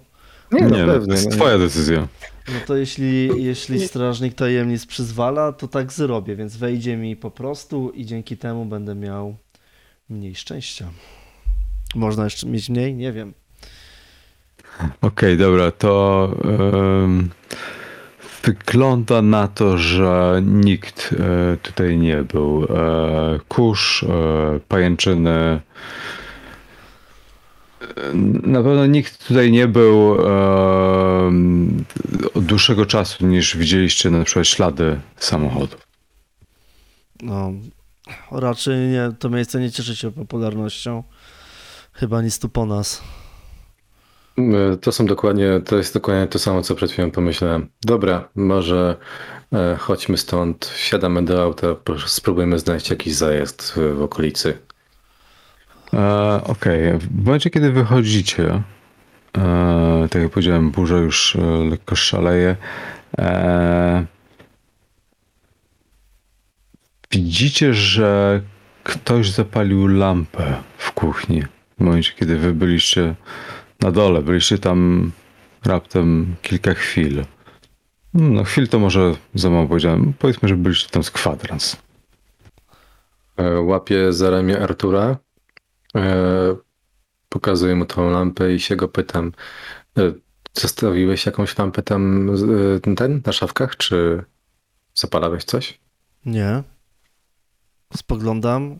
Nie, Nie, no, no, pewnie. to jest nie. twoja decyzja. No to jeśli, jeśli strażnik tajemnic przyzwala, to tak zrobię, więc wejdzie mi po prostu i dzięki temu będę miał mniej szczęścia. Można jeszcze mieć mniej? Nie wiem. Okej, dobra, to em, wygląda na to, że nikt e, tutaj nie był. E, kurz, e, pajęczyny. E, Na pewno nikt tutaj nie był em, od dłuższego czasu niż widzieliście na przykład ślady samochodu. No, raczej nie, to miejsce nie cieszy się popularnością. Chyba nic tu po nas. E, To są dokładnie, to jest dokładnie to samo, co przed chwilą pomyślałem. Dobra, może e, chodźmy stąd, wsiadamy do auta, proszę, spróbujmy znaleźć jakiś zajazd w, w okolicy. E, Okej, w momencie kiedy wychodzicie, e, tak jak powiedziałem, burza już e, lekko szaleje. E, widzicie, że ktoś zapalił lampę w kuchni. W momencie kiedy wy byliście na dole, byliście tam raptem kilka chwil. No chwil to może za mało powiedziałem. Powiedzmy, że byliście tam z kwadrans. E, Łapię za ramię Artura, e, pokazuję mu tą lampę i się go pytam, e, zostawiłeś jakąś lampę tam e, ten, na szafkach, czy zapalałeś coś? Nie. Spoglądam.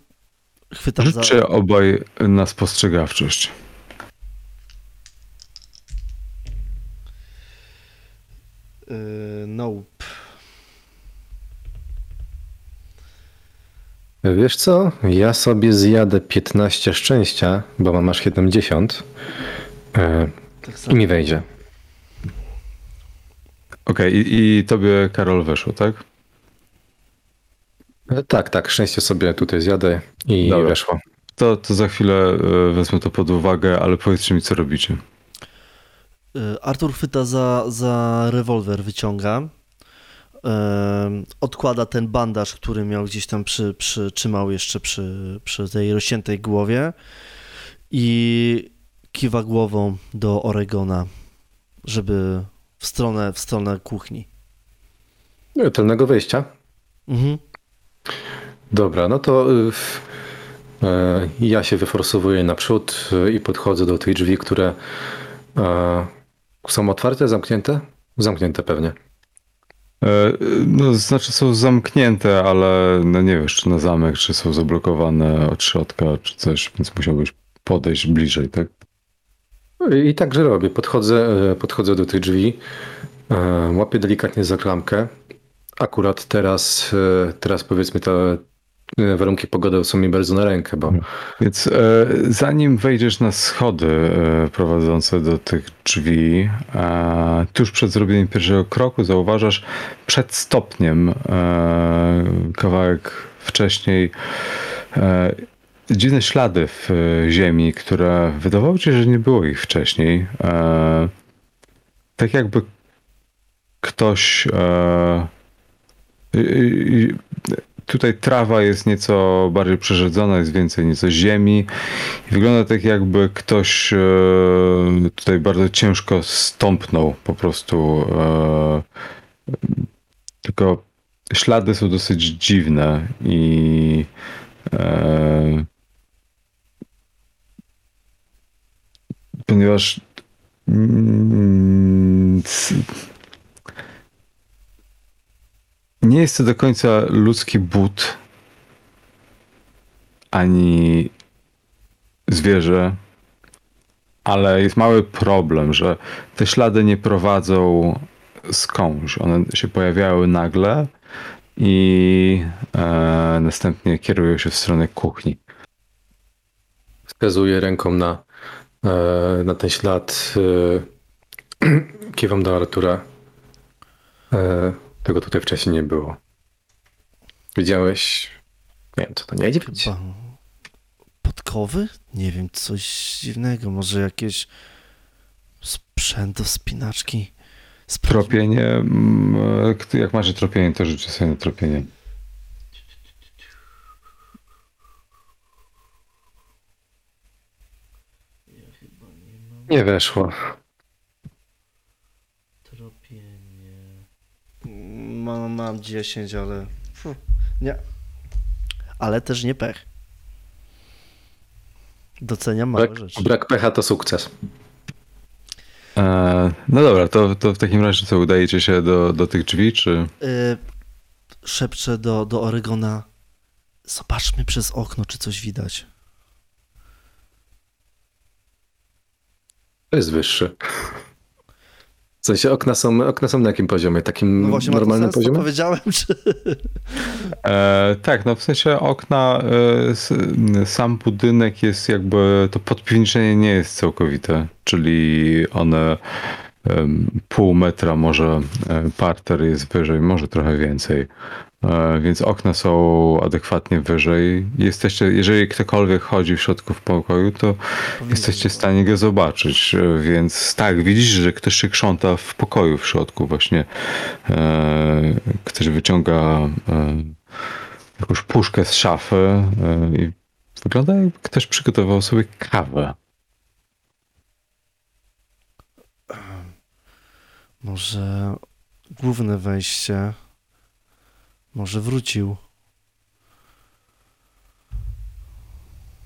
Chwytam za... Życzę obaj na spostrzegawczość. Nope. Wiesz co, ja sobie zjadę 15 szczęścia, bo mam aż 70 e, Tak i mi wejdzie. Okej, i, i tobie Karol weszło, tak? E, Tak, tak, szczęście sobie tutaj zjadę i Dobra. weszło. To, to za chwilę e, wezmę to pod uwagę, ale powiedzcie mi, co robicie. Yy, Artur chwyta za, za rewolwer, wyciąga. Yy, odkłada ten bandaż, który miał gdzieś tam przy, przytrzymał jeszcze przy, przy tej rozciętej głowie i kiwa głową do Oregona, żeby w stronę, w stronę kuchni. E, Tylnego wejścia. Mhm. Dobra, no to y, e, ja się wyforsowuję naprzód y, i podchodzę do tych drzwi, które e, są otwarte, zamknięte? Zamknięte pewnie. E, No, znaczy są zamknięte, ale no nie wiesz, czy na zamek, czy są zablokowane od środka, czy coś, więc musiałbyś podejść bliżej, tak? I także robię. Podchodzę, e, podchodzę do tych drzwi, e, łapię delikatnie za klamkę. Akurat teraz, teraz powiedzmy e, warunki pogody są mi bardzo na rękę, bo Więc e, zanim wejdziesz na schody e, prowadzące do tych drzwi, e, tuż przed zrobieniem pierwszego kroku zauważasz przed stopniem, e, kawałek wcześniej, e, dziwne ślady w e, ziemi, które wydawało ci się, że nie było ich wcześniej. E, tak jakby ktoś. Tutaj trawa jest nieco bardziej przerzedzona, jest więcej nieco ziemi. Wygląda tak, jakby ktoś e, tutaj bardzo ciężko stąpnął po prostu. E, tylko ślady są dosyć dziwne i e, ponieważ mm, nie jest to do końca ludzki but ani zwierzę, ale jest mały problem, że te ślady nie prowadzą skądś. One się pojawiały nagle i e, następnie kierują się w stronę kuchni. Wskazuję ręką na, e, na ten ślad. E, *clears throat* kiwam do Artura. E, tego tutaj wcześniej nie było. Widziałeś? Nie wiem, co to nie idzie być. Chyba podkowy? Nie wiem, coś dziwnego. Może jakieś sprzęt do spinaczki. Tropienie, mm, e, jak macie tropienie, to życzę sobie na tropienie. Nie weszło. Mam, mam 10, ale. Nie. Ale też nie pech. Doceniam małe Brak, rzeczy. brak pecha to sukces. E, no dobra, to, to w takim razie co, udajecie się do, do tych drzwi, czy... Y, szepczę do, do Oregona. Zobaczmy przez okno, czy coś widać. To jest wyższy. W sensie okna są, okna są na jakim poziomie? Takim No właśnie, normalnym Martin, poziomie? powiedziałem, czy... E, tak, no w sensie okna, e, s, sam budynek jest jakby, to podpiwniczenie nie jest całkowite, czyli one em, pół metra, może e, parter jest wyżej, może trochę więcej. E, Więc okna są adekwatnie wyżej. Jesteście, jeżeli ktokolwiek chodzi w środku w pokoju, to jesteście w stanie go zobaczyć. E, Więc tak, widzisz, że ktoś się krząta w pokoju w środku właśnie. E, Ktoś wyciąga e, jakąś puszkę z szafy e, i wygląda jakby ktoś przygotował sobie kawę. Może główne wejście. Może wrócił.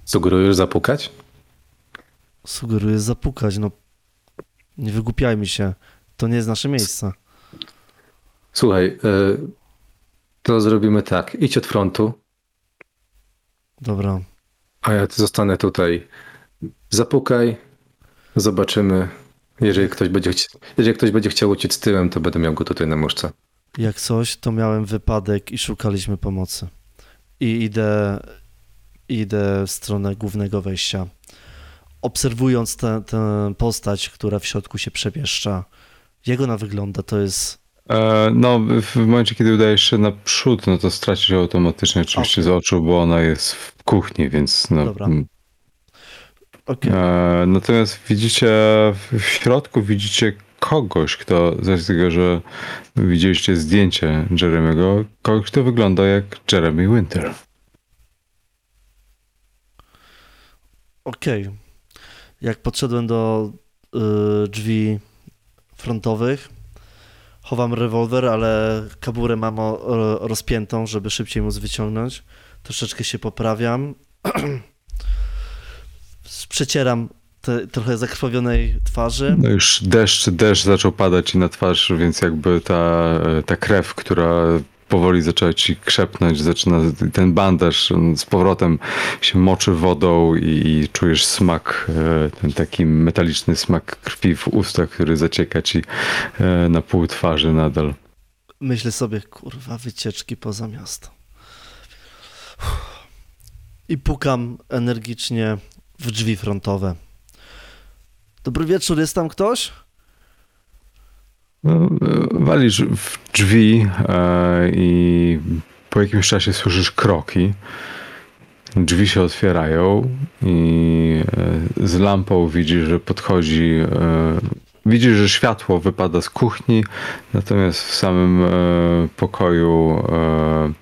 Sugerujesz zapukać? Sugeruję zapukać. No, nie wygłupiajmy się. To nie jest nasze miejsce. Słuchaj, e, to zrobimy tak. Idź od frontu, Dobra. a ja zostanę tutaj. Zapukaj, zobaczymy. Jeżeli ktoś będzie, chci- jeżeli ktoś będzie chciał uciec tyłem, to będę miał go tutaj na muszce. Jak coś, to miałem wypadek i szukaliśmy pomocy. I idę, idę w stronę głównego wejścia. Obserwując tę tę postać, która w środku się przemieszcza. Jak ona wygląda? To jest. E, No, w momencie, kiedy udajesz się naprzód, no to stracisz ją automatycznie oczywiście z oczu, bo ona jest w kuchni, więc no. Dobra. mm. Okej. E, Natomiast widzicie w środku widzicie kogoś, kto z tego, że widzieliście zdjęcie Jeremy'ego, kogoś, kto wygląda jak Jeremy Winter. Okej. Jak podszedłem do y, drzwi frontowych, chowam rewolwer, ale kaburę mam o, o, rozpiętą, żeby szybciej móc wyciągnąć. Troszeczkę się poprawiam. *clears throat* Przecieram te trochę zakrwawionej twarzy. No już deszcz, deszcz zaczął padać ci na twarz, więc jakby ta, ta krew, która powoli zaczęła ci krzepnąć, zaczyna ten bandaż z powrotem się moczy wodą i, i czujesz smak, e, ten taki metaliczny smak krwi w ustach, który zacieka ci e, na pół twarzy nadal. Myślę sobie, kurwa, wycieczki poza miasto. I pukam energicznie w drzwi frontowe. Dobry wieczór, jest tam ktoś? No, walisz w drzwi e, i po jakimś czasie słyszysz kroki drzwi się otwierają i e, z lampą widzisz, że podchodzi. e, Widzisz, że światło wypada z kuchni, natomiast w samym e, pokoju. e,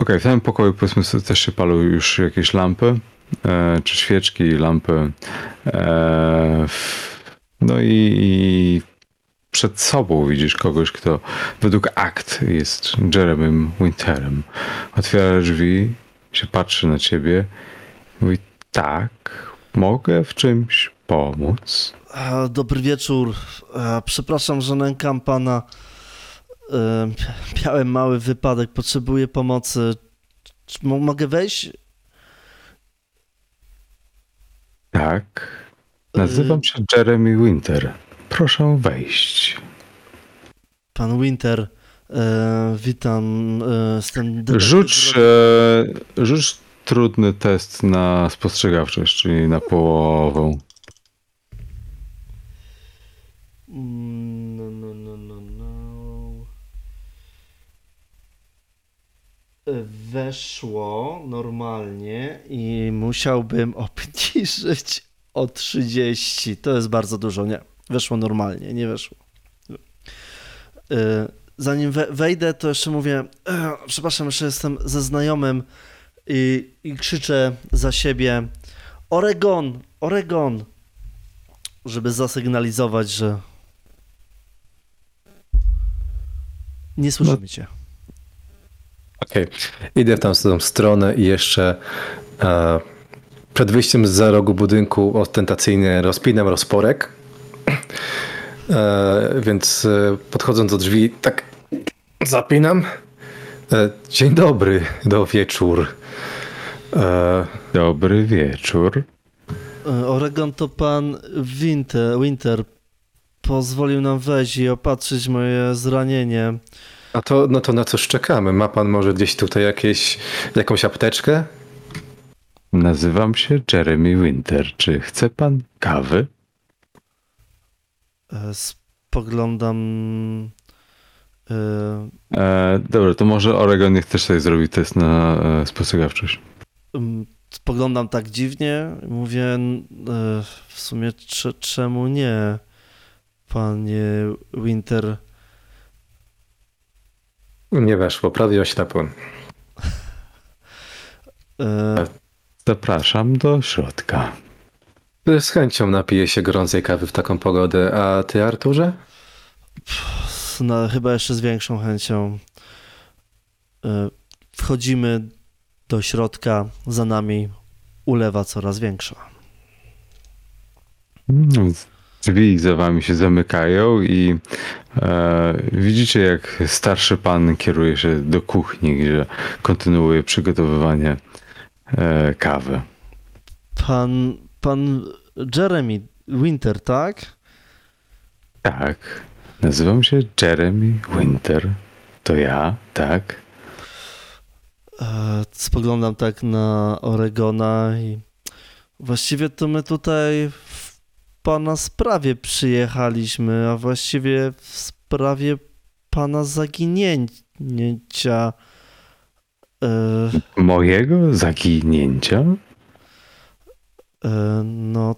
Okej, w samym pokoju powiedzmy też się palą już jakieś lampy, czy świeczki, lampy. E, no i, przed sobą widzisz kogoś, kto według akt jest Jeremym Winterem. Otwiera drzwi, się patrzy na ciebie mówi tak, mogę w czymś pomóc. E, Dobry wieczór. E, Przepraszam, że nękam pana. E, Miałem mały wypadek, potrzebuję pomocy. Mogę wejść? Tak, nazywam się Jeremy Winter. Proszę wejść. Pan Winter, e, witam. E, jestem Rzuć, e, rzuć trudny test na spostrzegawczość, czyli na połowę. Mm, No, no, no, no, no. E, Weszło normalnie i musiałbym obniżyć o 30. To jest bardzo dużo. Nie, weszło normalnie, nie weszło. E, Zanim we- wejdę, to jeszcze mówię, e, przepraszam, jeszcze jestem ze znajomym i, i krzyczę za siebie Oregon, Oregon, żeby zasygnalizować, że nie słyszymy cię. Okej, idę w tamtą stronę i jeszcze e, przed wyjściem z za rogu budynku ostentacyjnie rozpinam rozporek. E, więc e, podchodząc do drzwi, tak zapinam. E, dzień dobry, do wieczór. E, Dobry wieczór. E, Oregon to pan Winter, Winter pozwolił nam wejść i opatrzyć moje zranienie. A to, no to na coś czekamy? Ma pan może gdzieś tutaj jakieś, jakąś apteczkę? Nazywam się Jeremy Winter. Czy chce pan kawy? E, Spoglądam. e, E, dobra, to może Oregon niech też sobie zrobi test na e, spostrzegawczość. Spoglądam tak dziwnie. Mówię, e, w sumie cze- czemu nie, panie Winter. Nie weszło, prawie oślepłem. E, Zapraszam do środka. Z chęcią napiję się gorącej kawy w taką pogodę. A ty, Arturze? na, chyba jeszcze z większą chęcią. E, Wchodzimy do środka, za nami ulewa coraz większa. Drzwi za wami się zamykają i e, widzicie, jak starszy pan kieruje się do kuchni, gdzie kontynuuje przygotowywanie e, kawy. Pan, pan Jeremy Winter, tak? Tak, nazywam się Jeremy Winter. To ja, tak? E, Spoglądam tak na Oregona i właściwie to my tutaj pana sprawie przyjechaliśmy, a właściwie w sprawie pana zaginięcia. E, Mojego zaginięcia? e, no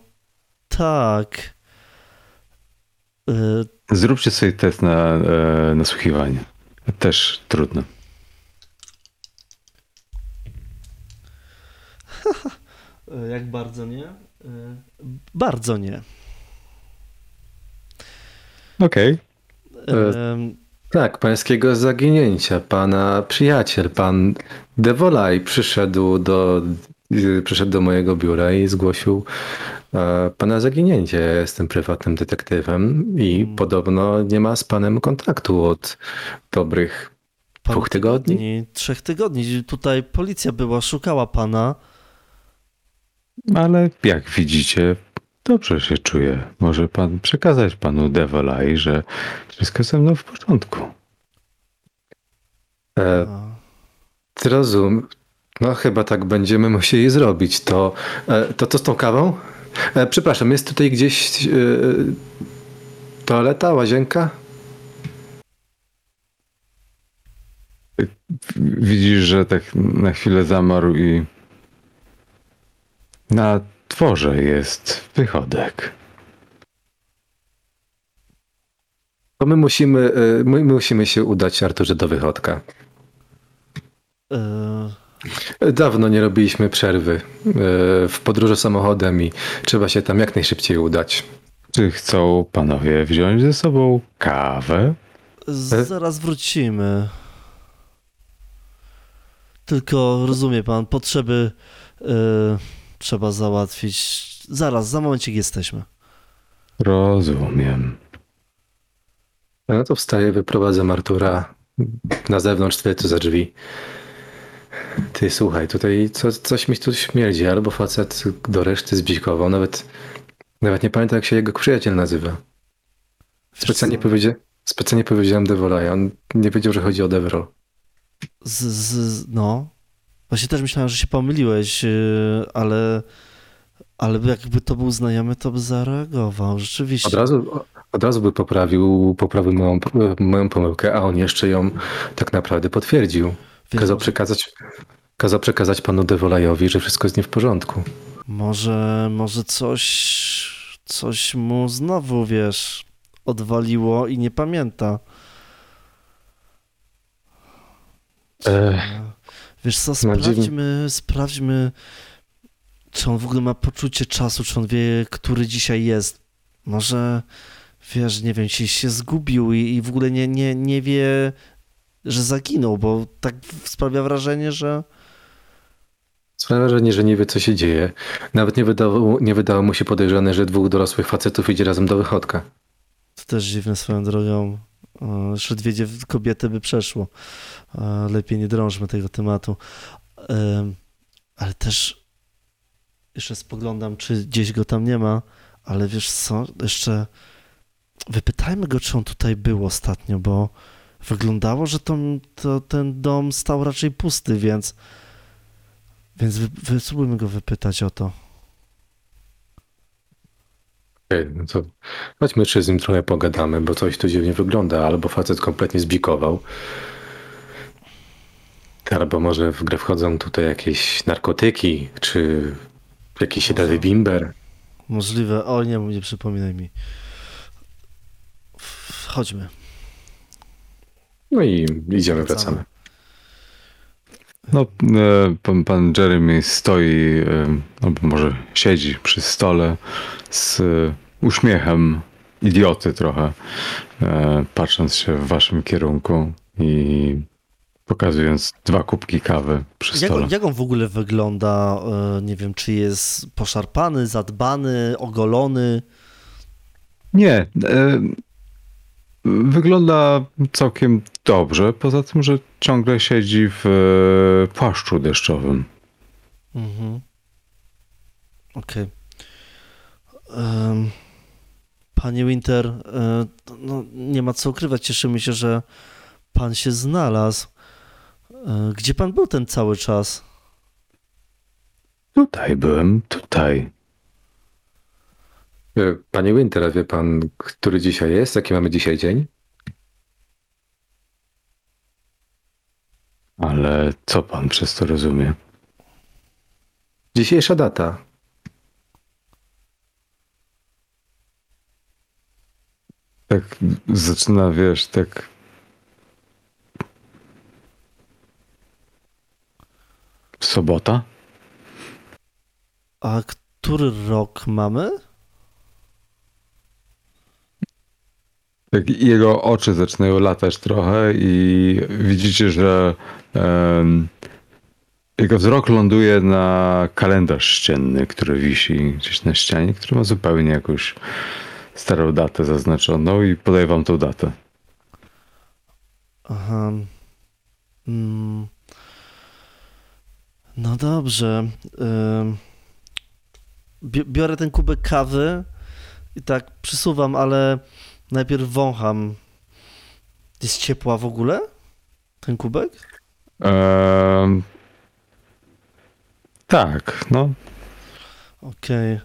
tak. E, Zróbcie sobie test na e, nasłuchiwanie. Też trudno. *laughs* jak bardzo nie? E, bardzo nie. Okej. E, Tak, pańskiego zaginięcia. Pana przyjaciel, pan Devolaj przyszedł do, przyszedł do mojego biura i zgłosił e, pana zaginięcie. Ja jestem prywatnym detektywem i Mm. podobno nie ma z panem kontaktu od dobrych Dwóch tygodni? Trzech tygodni. Tutaj policja była, szukała pana. Ale jak widzicie, dobrze się czuję. Może pan przekazać panu Devolai, że wszystko ze mną w porządku. E, Zrozum. No chyba tak będziemy musieli zrobić. To, e, to co z tą kawą? E, przepraszam, jest tutaj gdzieś e, toaleta, łazienka? Widzisz, że tak na chwilę zamarł i na dworze jest wychodek. To my musimy, y, my musimy się udać, Arturze, do wychodka. E, Dawno nie robiliśmy przerwy y, w podróży samochodem i trzeba się tam jak najszybciej udać. Czy chcą panowie wziąć ze sobą kawę? z- zaraz wrócimy. Tylko rozumie pan, potrzeby e, trzeba załatwić. Zaraz, za momencik jesteśmy. Rozumiem. No to wstaję, wyprowadzam Artura na zewnątrz, co za drzwi. Ty słuchaj, tutaj co, coś mi tu śmierdzi, albo facet do reszty zbzikował, nawet, nawet nie pamiętam jak się jego przyjaciel nazywa. Specjalnie, powiedzia, specjalnie powiedziałem Devolaja, on nie wiedział, że chodzi o Deverol. Z, z, no. Właśnie też myślałem, że się pomyliłeś, yy, ale, ale jakby to był znajomy, to by zareagował. Rzeczywiście. Od razu, od razu by poprawił, poprawił moją, moją pomyłkę, a on jeszcze ją tak naprawdę potwierdził. Wiesz, Kazał przekazać, kazał przekazać panu Devolajowi, że wszystko jest nie w porządku. może, może coś, coś mu znowu, wiesz, odwaliło i nie pamięta. Wiesz co, No, sprawdźmy, sprawdźmy, czy on w ogóle ma poczucie czasu, czy on wie, który dzisiaj jest. Może, wiesz, nie wiem, się, się zgubił i, i w ogóle nie, nie, nie wie, że zaginął, bo tak sprawia wrażenie, że Sprawia wrażenie, że nie wie, co się dzieje. Nawet nie wydało, nie wydało mu się podejrzane, że dwóch dorosłych facetów idzie razem do wychodka. To też dziwne swoją drogą. E, Jeszcze dwie dziew- kobiety by przeszło. E, Lepiej nie drążmy tego tematu. Em, Ale też jeszcze spoglądam, czy gdzieś go tam nie ma, ale wiesz co, jeszcze wypytajmy go, czy on tutaj był ostatnio, bo wyglądało, że to, to ten dom stał raczej pusty, więc więc wy, wy, spróbujmy go wypytać o to. Okej, no to chodźmy jeszcze z nim trochę pogadamy, bo coś tu dziwnie wygląda. Albo facet kompletnie zbikował. Albo może w grę wchodzą tutaj jakieś narkotyki, czy jakiś lewy bimber. Możliwe. O nie, nie przypominaj mi. Chodźmy. No i idziemy, Wracamy. No, e, pan, pan Jeremy stoi, e, albo może siedzi przy stole z uśmiechem idioty trochę, e, patrząc się w waszym kierunku i pokazując dwa kubki kawy przy Jak, stole. on- jak on w ogóle wygląda? E, Nie wiem, czy jest poszarpany, zadbany, ogolony. Nie, e, wygląda całkiem dobrze, poza tym, że ciągle siedzi w płaszczu deszczowym. Mhm. Okej. Em, Panie Winter, e, no, nie ma co ukrywać. Cieszymy się, że pan się znalazł. E, Gdzie pan był ten cały czas? Tutaj byłem, tutaj. E, Panie Winter, a wie pan, który dzisiaj jest? Jaki mamy dzisiaj dzień? Ale co pan przez to rozumie? Dzisiejsza data. Tak zaczyna, wiesz, tak. Sobota? A który rok mamy? Tak jego oczy zaczynają latać trochę i widzicie, że em, jego wzrok ląduje na kalendarz ścienny, który wisi gdzieś na ścianie, który ma zupełnie jakąś starą datę zaznaczoną i podaję wam tą datę. Aha. Mm. No dobrze. Biorę ten kubek kawy i tak przysuwam, ale najpierw wącham. Jest ciepła w ogóle? Ten kubek? Tak, no. Okej.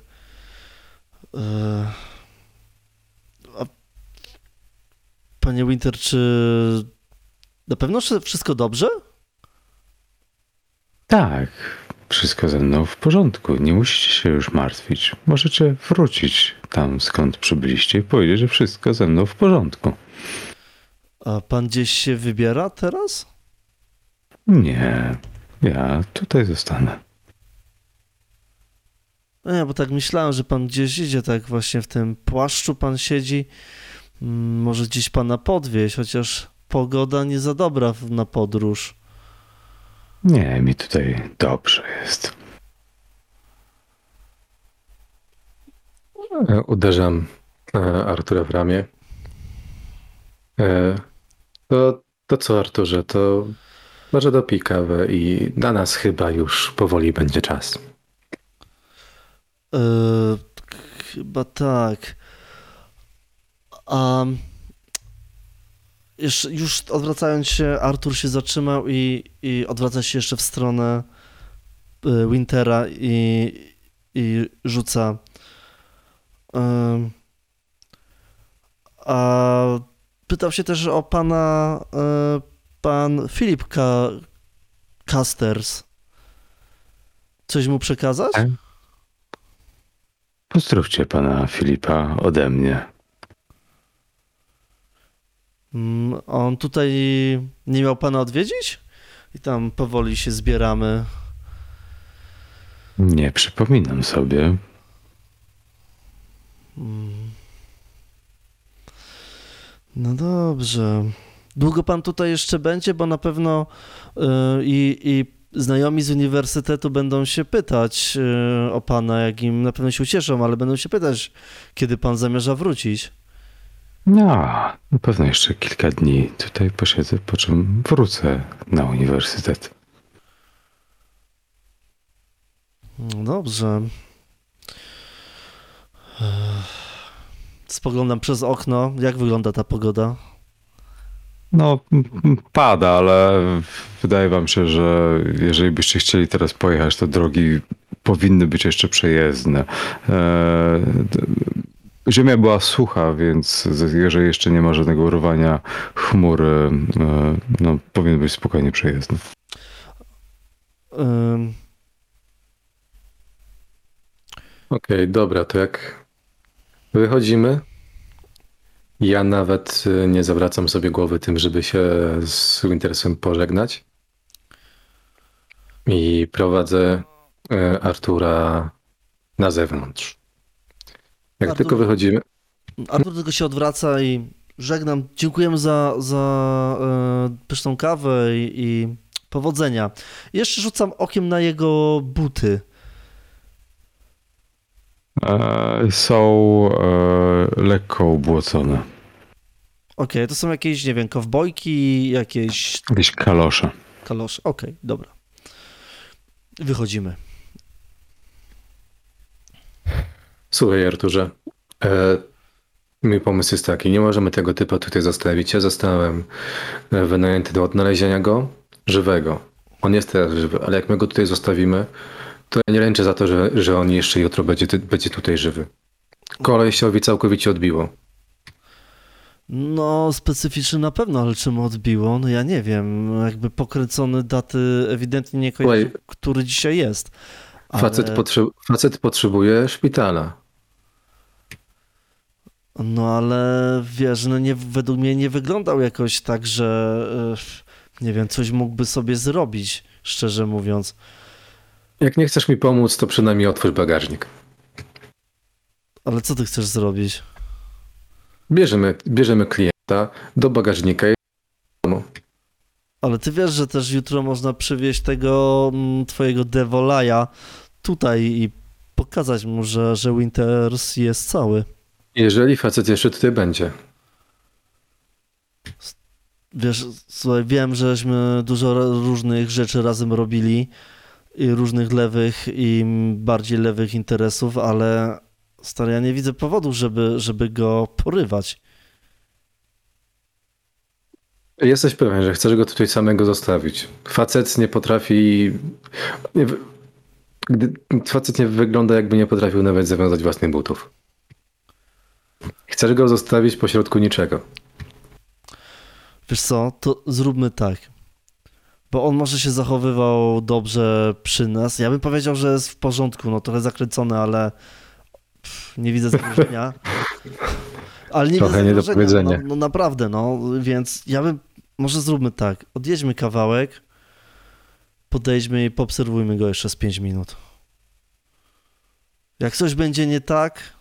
Yy. A Panie Winter, czy Na pewno wszystko dobrze? Tak, wszystko ze mną w porządku. Nie musicie się już martwić. Możecie wrócić tam, skąd przybyliście i powiedzieć, że wszystko ze mną w porządku. A pan gdzieś się wybiera teraz? Nie, ja tutaj zostanę. No Nie, bo tak myślałem, że pan gdzieś idzie, tak właśnie w tym płaszczu pan siedzi. Mm, Może gdzieś pana podwieźć, chociaż pogoda nie za dobra na podróż. Nie, mi tutaj dobrze jest. E, Uderzam e, Artura w ramię. E, To, to co, Arturze, to może dopij kawę i na nas chyba już powoli będzie czas. Yy, chyba tak. A jeszcze, już odwracając się, Artur się zatrzymał i, i odwraca się jeszcze w stronę y, Wintera i, i rzuca. Ym, a pytał się też o pana, y, pan Filip Ka Casters. Coś mu przekazać? Tak. Pozdrówcie pana Filipa ode mnie. Mm, On tutaj nie miał pana odwiedzić? I tam powoli się zbieramy. Nie przypominam sobie. Mm. No dobrze. Długo pan tutaj jeszcze będzie, bo na pewno y, i, i znajomi z uniwersytetu będą się pytać y, o pana, jak im na pewno się ucieszą, ale będą się pytać, kiedy pan zamierza wrócić. No, na pewno jeszcze kilka dni tutaj posiedzę, po czym wrócę na uniwersytet. No Dobrze. Spoglądam przez okno. Jak wygląda ta pogoda? No, pada, ale wydaje wam się, że jeżeli byście chcieli teraz pojechać, to drogi powinny być jeszcze przejezdne. E, Ziemia była sucha, więc jeżeli jeszcze nie ma żadnego urwania chmur, e, no, powinien być spokojnie przejezdny. Ym, Okej, dobra, to jak wychodzimy, ja nawet y, nie zawracam sobie głowy tym, żeby się z Wintersem pożegnać. I prowadzę y, Artura na zewnątrz. Jak Artur- tylko wychodzimy, Artur tylko się odwraca i żegnam. Dziękujemy za, za e, pyszną kawę i, i powodzenia. Jeszcze rzucam okiem na jego buty. E, Są e, lekko ubłocone. Okej, to są jakieś, nie wiem, kowbojki, jakieś Jakieś kalosze. kalosze. Okej, dobra. Wychodzimy. Słuchaj, Arturze. E, mój pomysł jest taki: nie możemy tego typa tutaj zostawić. Ja zostałem e, wynajęty do odnalezienia go żywego. On jest teraz żywy, ale jak my go tutaj zostawimy, to ja nie ręczę za to, że, że on jeszcze jutro będzie, będzie tutaj żywy. Kolesiowi całkowicie odbiło. No, specyficzny na pewno, ale czym odbiło? No ja nie wiem. Jakby pokręcony daty ewidentnie nie kojarzy, Słuchaj. który dzisiaj jest. Ale, Facet, potrze- facet potrzebuje szpitala. No ale wiesz, no nie, według mnie nie wyglądał jakoś tak, że e, nie wiem, coś mógłby sobie zrobić, szczerze mówiąc. Jak nie chcesz mi pomóc, to przynajmniej otwórz bagażnik. Ale co ty chcesz zrobić? Bierzemy, bierzemy klienta do bagażnika i Ale ty wiesz, że też jutro można przywieźć tego mm, twojego Devolaja tutaj i pokazać mu, że, że Winters jest cały. jeżeli facet jeszcze tutaj będzie. Wiesz, słuchaj, wiem, żeśmy dużo różnych rzeczy razem robili i różnych lewych i bardziej lewych interesów, ale stary, ja nie widzę powodu, żeby, żeby go porywać. Jesteś pewien, że chcesz go tutaj samego zostawić. Facet nie potrafi. Gdy, facet nie wygląda, jakby nie potrafił nawet zawiązać własnych butów. Chcesz go zostawić pośrodku niczego. Wiesz co, to zróbmy tak. Bo on może się zachowywał dobrze przy nas. Ja bym powiedział, że jest w porządku, no trochę zakręcony, ale pff, nie widzę zagrożenia. Ale nie Trochę widzę nie do zagrożenia. No, no naprawdę, no, więc ja bym, może zróbmy tak, odjedźmy kawałek, podejdźmy i poobserwujmy go jeszcze z 5 minut. Jak coś będzie nie tak,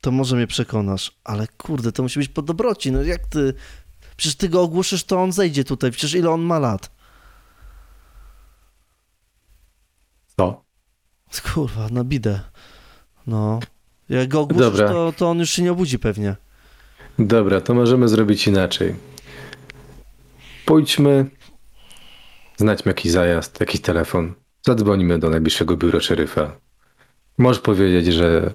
to może mnie przekonasz, ale kurde, to musi być po dobroci, no jak ty, przecież ty go ogłuszysz, to on zejdzie tutaj, przecież ile on ma lat? Co? Kurwa, na bidę. No, jak go ogłuszysz, Dobra. to, to on już się nie obudzi pewnie. Dobra, to możemy zrobić inaczej. Pójdźmy, znajdźmy jakiś zajazd, jakiś telefon. Zadzwonimy do najbliższego biura szeryfa. Możesz powiedzieć, że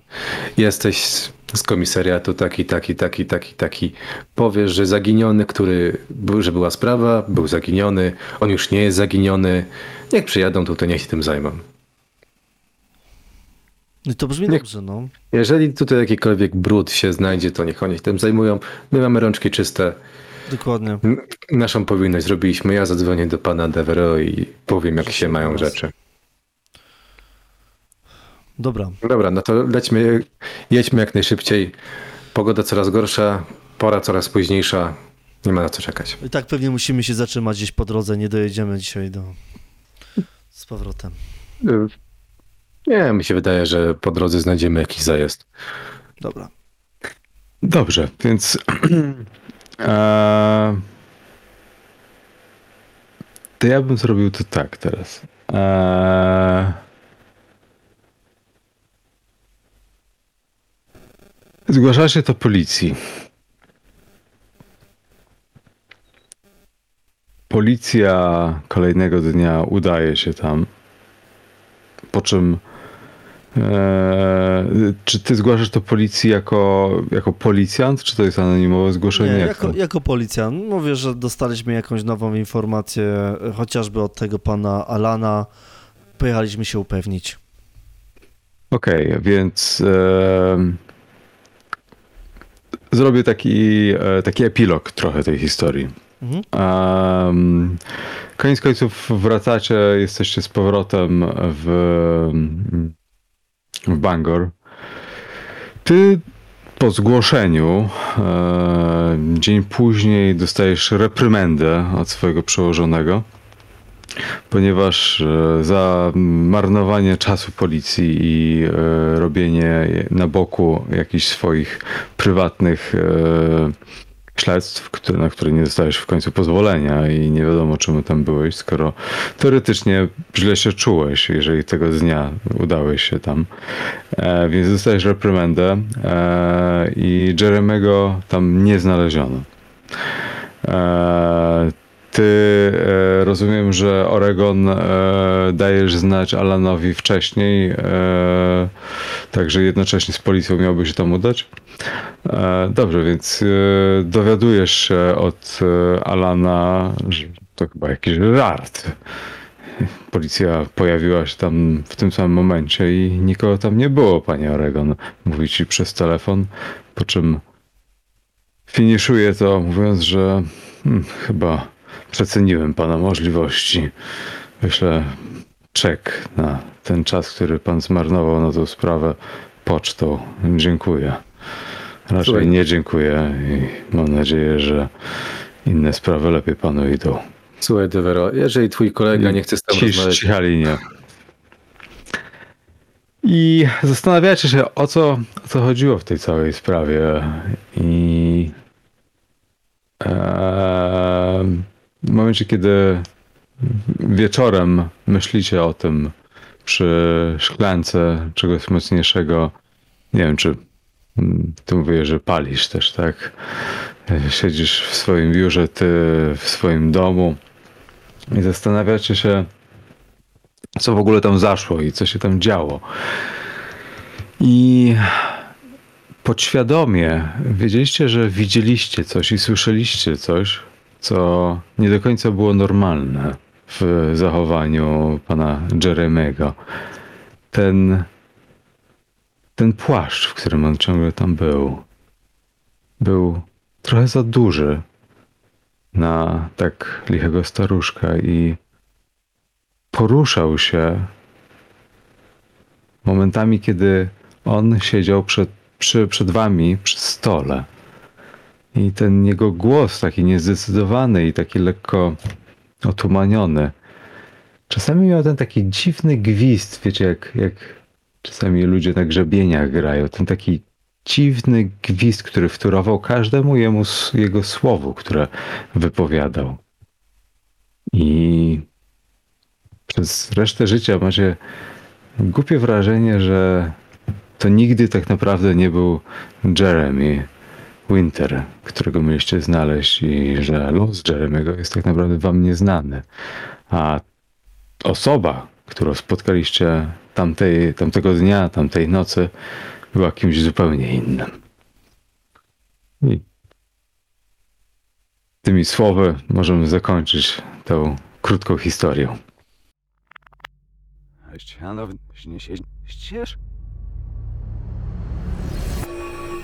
jesteś z- komisariatu taki, taki, taki, taki, taki. Powiesz, że zaginiony, który, był- że była sprawa, był zaginiony, on już nie jest zaginiony. Niech przyjadą tutaj, niech się tym zajmą. No to brzmi Nie- dobrze, no. Jeżeli tutaj jakikolwiek brud się znajdzie, to niech oni się tym zajmują. My mamy rączki czyste. Dokładnie. Naszą powinność zrobiliśmy. Ja zadzwonię do pana Devero i powiem, jak się mają rzeczy. Dobra, Dobra, no to lećmy, jedźmy jak najszybciej. Pogoda coraz gorsza, pora coraz późniejsza. Nie ma na co czekać. i tak pewnie musimy się zatrzymać gdzieś po drodze, nie dojedziemy dzisiaj do... z powrotem. Y, Nie, mi się wydaje, że po drodze znajdziemy jakiś zajazd. Dobra. Dobrze, więc. *clears throat* e, to ja bym zrobił to tak teraz. E, zgłaszacie to policji. Policja kolejnego dnia udaje się tam. Po czym Eee, czy ty zgłaszasz to policji jako, jako policjant, czy to jest anonimowe zgłoszenie? Nie, Jak jako, jako policjant. Mówię, że dostaliśmy jakąś nową informację, chociażby od tego pana Alana. Pojechaliśmy się upewnić. Okej, więc em, zrobię taki, e, taki epilog trochę tej historii. Mhm. Um, koniec końców wracacie, jesteście z powrotem w, w Bangor. Ty po zgłoszeniu e, dzień później dostajesz reprymendę od swojego przełożonego, ponieważ e, za marnowanie czasu policji i e, robienie na boku jakichś swoich prywatnych e, śledztw, które, na które nie dostałeś w końcu pozwolenia i nie wiadomo czemu tam byłeś, skoro teoretycznie źle się czułeś, jeżeli tego dnia udałeś się tam. E, więc dostajesz reprymendę e, i Jeremego tam nie znaleziono. E, ty e, rozumiem, że Oregon e, dajesz znać Alanowi wcześniej, e, także jednocześnie z policją miałby się tam udać. E, dobrze, więc e, dowiadujesz się od e, Alana, że to chyba jakiś żart. Policja pojawiła się tam w tym samym momencie i nikogo tam nie było, panie Oregon. Mówi ci przez telefon, po czym finiszuje to mówiąc, że hmm, chyba przeceniłem pana możliwości. Wyślę czek na ten czas, który pan zmarnował na tą sprawę pocztą. Dziękuję. Raczej Słuchaj. nie dziękuję i mam nadzieję, że inne sprawy lepiej panu idą. Słuchaj, Devero, jeżeli twój kolega nie chce z tobą Cisz, rozmawiać, cicha linia. I zastanawiacie się, o co, o co chodziło w tej całej sprawie. I w momencie, kiedy wieczorem myślicie o tym przy szklance czegoś mocniejszego, nie wiem, czy mm, ty mówisz, że palisz też, tak? Siedzisz w swoim biurze, ty w swoim domu i zastanawiacie się, co w ogóle tam zaszło i co się tam działo. I podświadomie wiedzieliście, że widzieliście coś i słyszeliście coś, co nie do końca było normalne w zachowaniu pana Jeremego. Ten, ten płaszcz, w którym on ciągle tam był, był trochę za duży na tak lichego staruszka i poruszał się momentami, kiedy on siedział przed, przy, przed wami przy stole. I ten jego głos taki niezdecydowany i taki lekko otumaniony. Czasami miał ten taki dziwny gwizd, wiecie, jak, jak czasami ludzie na grzebieniach grają. Ten taki dziwny gwizd, który wtórował każdemu jemu, jego słowu, które wypowiadał. I przez resztę życia macie głupie wrażenie, że to nigdy tak naprawdę nie był Jeremy Winter, którego mieliście znaleźć i że los Jeremy'ego jest tak naprawdę wam nieznany. A osoba, którą spotkaliście tamtej, tamtego dnia, tamtej nocy, była kimś zupełnie innym. I tymi słowy możemy zakończyć tą krótką historię. Ścianowy, ścież?